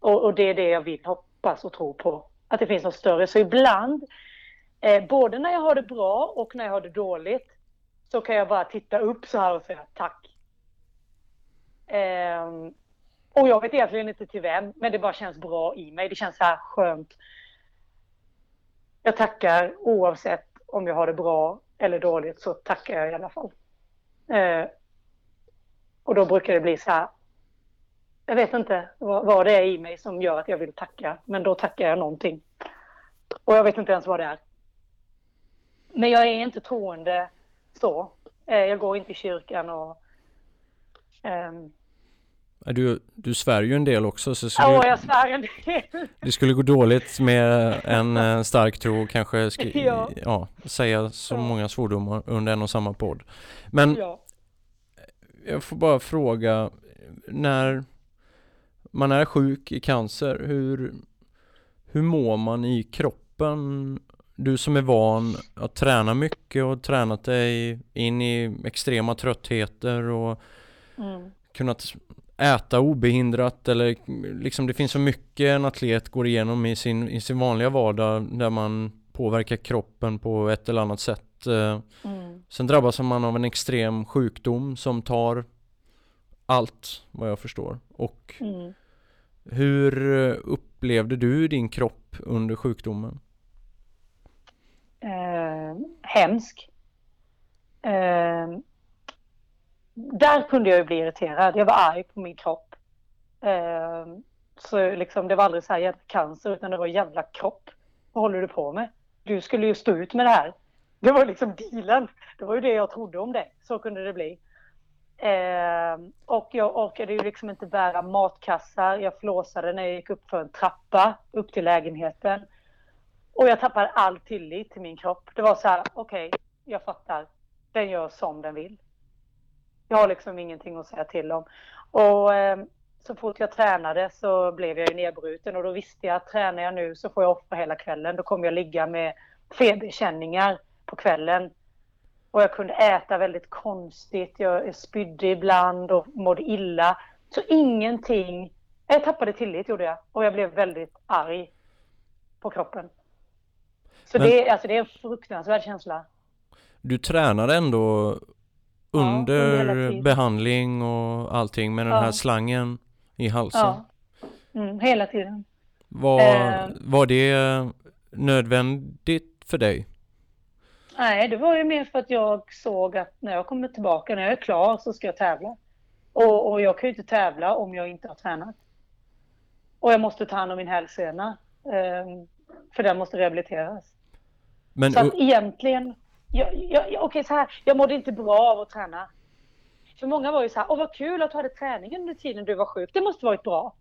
Och, och det är det jag vill hoppas och tro på. Att det finns något större. Så ibland, eh, både när jag har det bra och när jag har det dåligt, så kan jag bara titta upp så här och säga tack. Eh, och jag vet egentligen inte till vem, men det bara känns bra i mig. Det känns så här skönt. Jag tackar oavsett om jag har det bra eller dåligt så tackar jag i alla fall. Eh, och då brukar det bli så här. Jag vet inte vad, vad det är i mig som gör att jag vill tacka, men då tackar jag någonting. Och jag vet inte ens vad det är. Men jag är inte troende så. Eh, jag går inte i kyrkan och... Um... Du, du svär ju en del också. Så skulle, ja, jag svär en del. Det skulle gå dåligt med en eh, stark tro kanske ska, ja. ja. säga så ja. många svordomar under en och samma podd. Men ja. jag får bara fråga, när man är sjuk i cancer, hur, hur mår man i kroppen du som är van att träna mycket och tränat dig in i extrema tröttheter och mm. kunnat äta obehindrat eller liksom det finns så mycket en atlet går igenom i sin, i sin vanliga vardag där man påverkar kroppen på ett eller annat sätt. Eh, mm. Sen drabbas man av en extrem sjukdom som tar allt vad jag förstår. Och mm. hur upplevde du din kropp under sjukdomen? Eh, hemsk. Eh, där kunde jag ju bli irriterad. Jag var arg på min kropp. Eh, så liksom, det var aldrig så här jävla cancer, utan det var jävla kropp. Vad håller du på med? Du skulle ju stå ut med det här. Det var liksom dealen. Det var ju det jag trodde om dig. Så kunde det bli. Eh, och jag orkade ju liksom inte bära matkassar. Jag flåsade när jag gick upp för en trappa upp till lägenheten. Och jag tappade all tillit till min kropp. Det var så här, okej, okay, jag fattar. Den gör som den vill. Jag har liksom ingenting att säga till om. Och eh, så fort jag tränade så blev jag ju nedbruten och då visste jag att tränar jag nu så får jag offra hela kvällen. Då kommer jag ligga med feberkänningar på kvällen. Och jag kunde äta väldigt konstigt. Jag spydde ibland och mådde illa. Så ingenting. Jag tappade tillit gjorde jag. Och jag blev väldigt arg på kroppen. Så Men, det, alltså det är en fruktansvärd känsla. Du tränar ändå under, ja, behandling och allting med den ja. här slangen i halsen? Ja, mm, hela tiden. Var, eh. var det nödvändigt för dig? Nej, det var ju mer för att jag såg att när jag kommer tillbaka, när jag är klar så ska jag tävla. Och, och jag kan ju inte tävla om jag inte har tränat. Och jag måste ta hand om min hälsena. Eh, för den måste rehabiliteras. Men, så att egentligen, jag, jag, okej så här, jag mådde inte bra av att träna. För många var ju så här, åh vad kul att du hade träningen under tiden du var sjuk, det måste varit bra.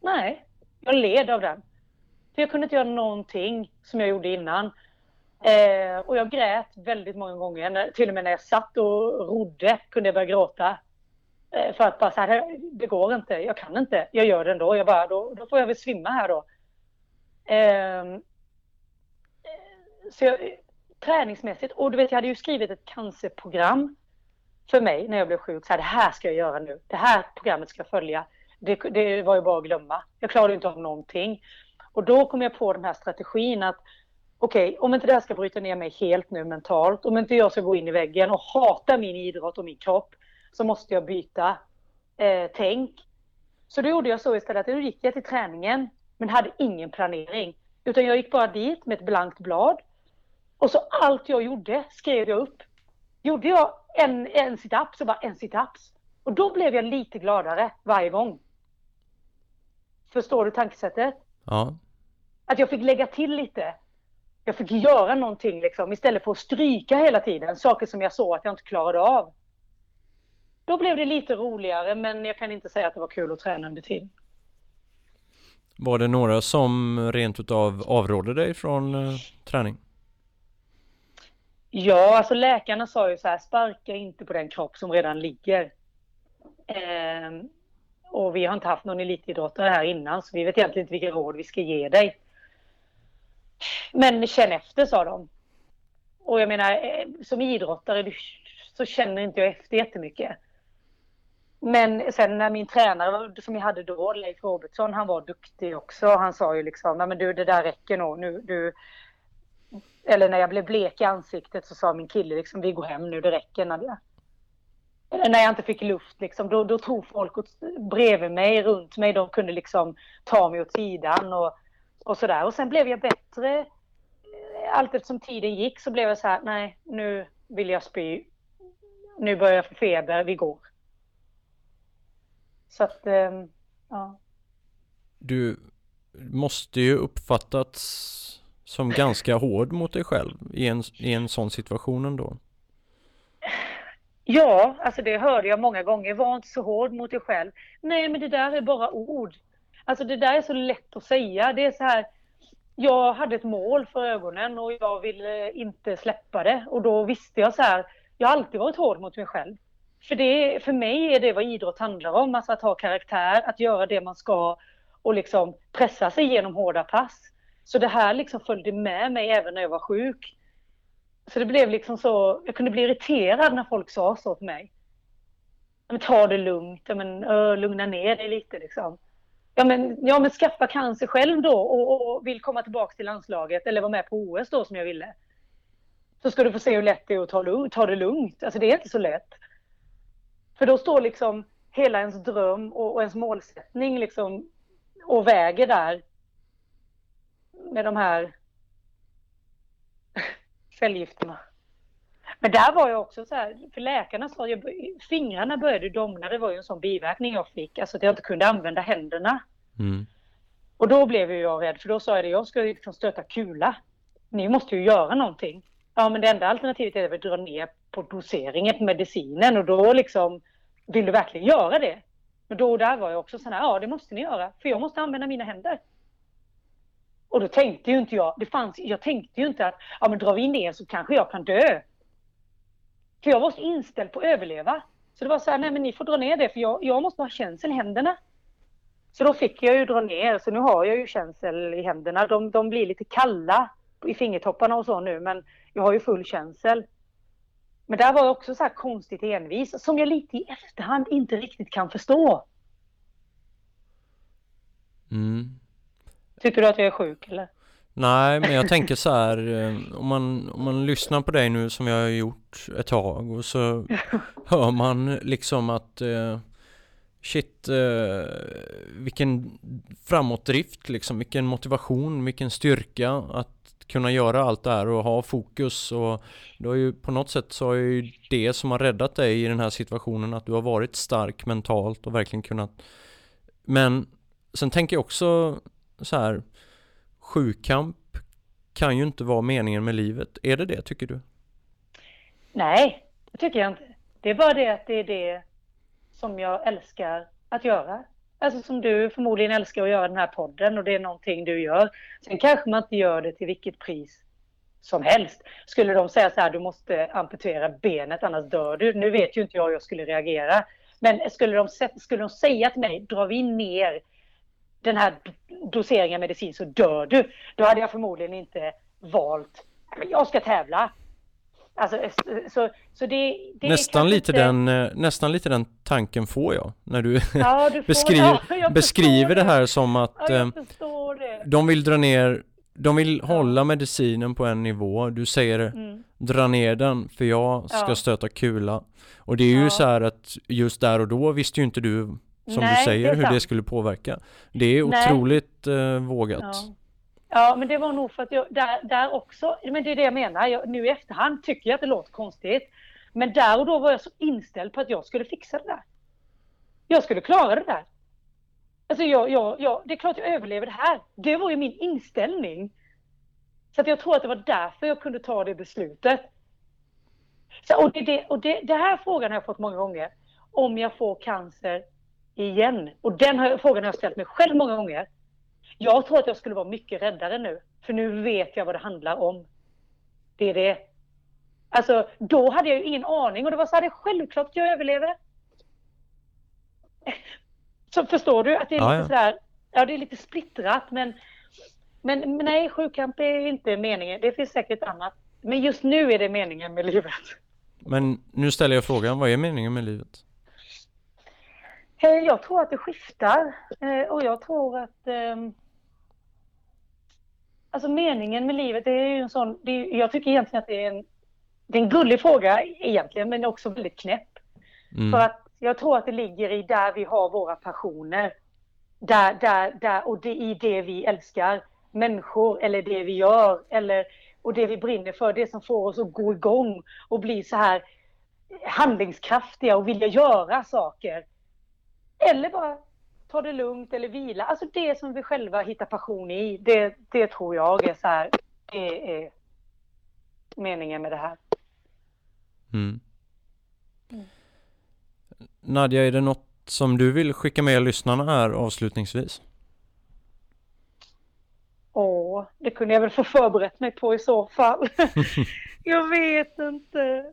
Nej, jag led av den. För jag kunde inte göra någonting som jag gjorde innan. Eh, och jag grät väldigt många gånger, till och med när jag satt och rodde kunde jag börja gråta. Eh, för att bara så här, det går inte, jag kan inte, jag gör det ändå. Jag bara, då, då får jag väl svimma här då. Eh, så jag, träningsmässigt, och du vet jag hade ju skrivit ett cancerprogram för mig när jag blev sjuk. Så här, det här ska jag göra nu. Det här programmet ska jag följa. Det, det var ju bara att glömma. Jag klarade inte av någonting. Och då kom jag på den här strategin att okej, okay, om inte det här ska bryta ner mig helt nu mentalt, om inte jag ska gå in i väggen och hata min idrott och min kropp, så måste jag byta eh, tänk. Så då gjorde jag så istället, att då gick jag till träningen, men hade ingen planering. Utan jag gick bara dit med ett blankt blad och så allt jag gjorde skrev jag upp. Gjorde jag en, en sit-up så bara en sit-ups. Och då blev jag lite gladare varje gång. Förstår du tankesättet? Ja. Att jag fick lägga till lite. Jag fick göra någonting liksom istället för att stryka hela tiden. Saker som jag såg att jag inte klarade av. Då blev det lite roligare men jag kan inte säga att det var kul att träna under tiden. Var det några som rent utav avrådde dig från eh, träning? Ja, alltså läkarna sa ju så här, sparka inte på den kropp som redan ligger. Eh, och vi har inte haft någon elitidrottare här innan, så vi vet egentligen inte vilka råd vi ska ge dig. Men känn efter, sa de. Och jag menar, eh, som idrottare så känner inte jag efter jättemycket. Men sen när min tränare som jag hade då, Leif Robertsson, han var duktig också. Han sa ju liksom, nej men du det där räcker nog. Nu, du, eller när jag blev blek i ansiktet så sa min kille liksom vi går hem nu, det räcker när Eller när jag inte fick luft liksom, då, då tog folk åt, bredvid mig, runt mig, de kunde liksom ta mig åt sidan och, och sådär. Och sen blev jag bättre. Allt eftersom tiden gick så blev jag så här, nej nu vill jag spy. Nu börjar jag få feber, vi går. Så att, ehm, ja. Du måste ju uppfattats som ganska hård mot dig själv i en, i en sån situation ändå. Ja, alltså det hörde jag många gånger. Var inte så hård mot dig själv. Nej, men det där är bara ord. Alltså det där är så lätt att säga. Det är så här. Jag hade ett mål för ögonen och jag ville inte släppa det. Och då visste jag så här. Jag har alltid varit hård mot mig själv. För, det, för mig är det vad idrott handlar om. Alltså att ha karaktär, att göra det man ska och liksom pressa sig genom hårda pass. Så det här liksom följde med mig även när jag var sjuk. Så det blev liksom så, jag kunde bli irriterad när folk sa så till mig. Men ta det lugnt, men, ö, lugna ner dig lite liksom. Ja men, ja men skaffa cancer själv då och, och vill komma tillbaka till landslaget eller vara med på OS då som jag ville. Så ska du få se hur lätt det är att ta, ta det lugnt. Alltså det är inte så lätt. För då står liksom hela ens dröm och, och ens målsättning liksom och väger där med de här cellgifterna. Men där var jag också så här, för läkarna sa att fingrarna började domna, det var ju en sån biverkning jag fick, alltså att jag inte kunde använda händerna. Mm. Och då blev jag rädd, för då sa jag det, jag ska liksom stöta kula. Ni måste ju göra någonting. Ja, men det enda alternativet är att dra ner på doseringen på medicinen och då liksom, vill du verkligen göra det? Men då och där var jag också så här, ja det måste ni göra, för jag måste använda mina händer. Och då tänkte ju inte jag, det fanns, jag tänkte ju inte att ja, men drar vi ner så kanske jag kan dö. För jag var så inställd på att överleva. Så det var så här, nej men ni får dra ner det för jag, jag måste ha känsel i händerna. Så då fick jag ju dra ner, så nu har jag ju känsel i händerna. De, de blir lite kalla i fingertopparna och så nu, men jag har ju full känsel. Men där var jag också så här konstigt envis, som jag lite i efterhand inte riktigt kan förstå. Mm. Tycker du att jag är sjuk eller? Nej, men jag tänker så här, eh, om man, om man lyssnar på dig nu som jag har gjort ett tag och så hör man liksom att eh, shit, eh, vilken framåtdrift liksom, vilken motivation, vilken styrka att kunna göra allt det här och ha fokus. Och du har ju på något sätt så är ju det som har räddat dig i den här situationen att du har varit stark mentalt och verkligen kunnat. Men sen tänker jag också så här Sjukamp kan ju inte vara meningen med livet. Är det det tycker du? Nej, det tycker jag inte. Det är bara det att det är det som jag älskar att göra. Alltså som du förmodligen älskar att göra den här podden och det är någonting du gör. Sen kanske man inte gör det till vilket pris som helst. Skulle de säga så här, du måste amputera benet annars dör du. Nu vet ju inte jag hur jag skulle reagera. Men skulle de, skulle de säga till mig, drar vi ner den här doseringen medicin så dör du. Då hade jag förmodligen inte valt, jag ska tävla. Alltså, så, så det, det nästan, lite inte... den, eh, nästan lite den tanken får jag när du, ja, du beskriver, ja, beskriver det. det. här som att ja, eh, de vill dra ner, de vill hålla medicinen på en nivå, du säger mm. dra ner den för jag ska stöta kula. Och det är ju så här att just där och då visste ju inte du som Nej, du säger, hur sant. det skulle påverka. Det är otroligt eh, vågat. Ja. ja. men det var nog för att jag, där, där också, men det är det jag menar, jag, nu i efterhand tycker jag att det låter konstigt. Men där och då var jag så inställd på att jag skulle fixa det där. Jag skulle klara det där. Alltså jag, jag, jag, det är klart jag överlever det här. Det var ju min inställning. Så att jag tror att det var därför jag kunde ta det beslutet. Så, och det, det, och det, det här frågan har jag fått många gånger. Om jag får cancer igen. Och den här frågan har jag ställt mig själv många gånger. Jag tror att jag skulle vara mycket räddare nu. För nu vet jag vad det handlar om. Det är det. Alltså, då hade jag ju ingen aning och det var så här, det är självklart jag överlever. Så förstår du att det är ja, lite ja. sådär, ja det är lite splittrat men, men, men nej, sjukkamp är inte meningen. Det finns säkert annat. Men just nu är det meningen med livet. Men nu ställer jag frågan, vad är meningen med livet? Eh, jag tror att det skiftar eh, och jag tror att... Ehm, alltså meningen med livet, det är ju en sån, det är, jag tycker egentligen att det är en, det är en gullig fråga egentligen, men också väldigt knäpp. Mm. För att jag tror att det ligger i där vi har våra passioner. Där, där, där, och det, i det vi älskar. Människor eller det vi gör. Eller, och det vi brinner för. Det som får oss att gå igång och bli så här handlingskraftiga och vilja göra saker. Eller bara ta det lugnt eller vila. Alltså det som vi själva hittar passion i. Det, det tror jag är så här. Det är meningen med det här. Mm. Mm. Nadja, är det något som du vill skicka med lyssnarna här avslutningsvis? Åh, det kunde jag väl få förberett mig på i så fall. jag vet inte.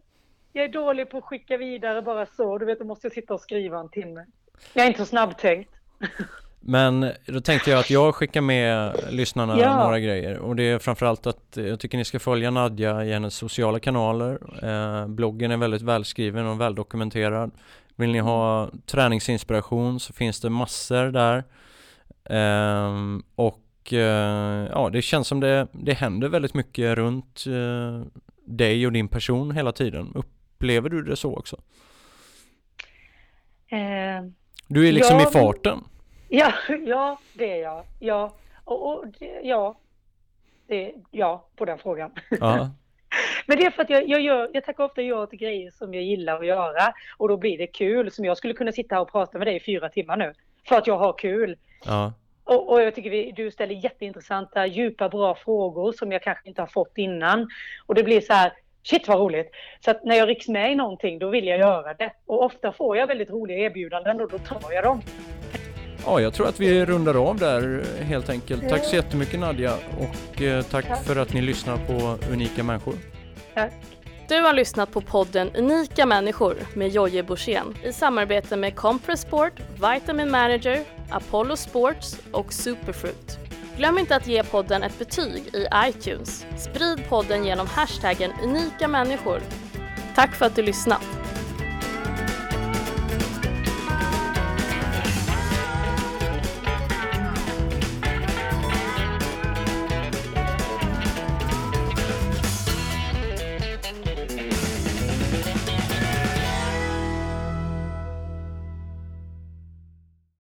Jag är dålig på att skicka vidare bara så. Du vet, då måste jag sitta och skriva en timme. Jag är inte så snabbtänkt. Men då tänkte jag att jag skickar med lyssnarna Ja. några grejer och det är framförallt att jag tycker ni ska följa Nadja i hennes sociala kanaler. Eh, bloggen är väldigt välskriven och väldokumenterad. Vill ni ha träningsinspiration så finns det massor där. Ehm, och eh, ja, det känns som det, det händer väldigt mycket runt eh, dig och din person hela tiden. Upplever du det så också? Du är liksom Ja, i farten. ja, ja, det är jag. Ja, och, och det, ja. Det, ja, på den frågan. Ja. Men det är för att jag, jag, gör, jag tackar ofta ja till grejer som jag gillar att göra. Och då blir det kul. Som jag skulle kunna sitta här och prata med dig i fyra timmar nu. För att jag har kul. ja. Och, och jag tycker vi, du ställer jätteintressanta, djupa, bra frågor som jag kanske inte har fått innan. Och det blir så här, shit vad roligt. Så att när jag rycks med i någonting, då vill jag göra det. Och ofta får jag väldigt roliga erbjudanden och då tar jag dem. Ja, jag tror att vi rundar av där helt enkelt. Tack så jättemycket Nadja och eh, tack Tack. för att ni lyssnar på Unika Människor. Tack. Du har lyssnat på podden Unika människor med Jojje Borssén i samarbete med Compress Sport, Vitamin Manager, Apollo Sports och Superfruit. Glöm inte att ge podden ett betyg i iTunes. Sprid podden genom hashtaggen unika människor. Tack för att du lyssnat!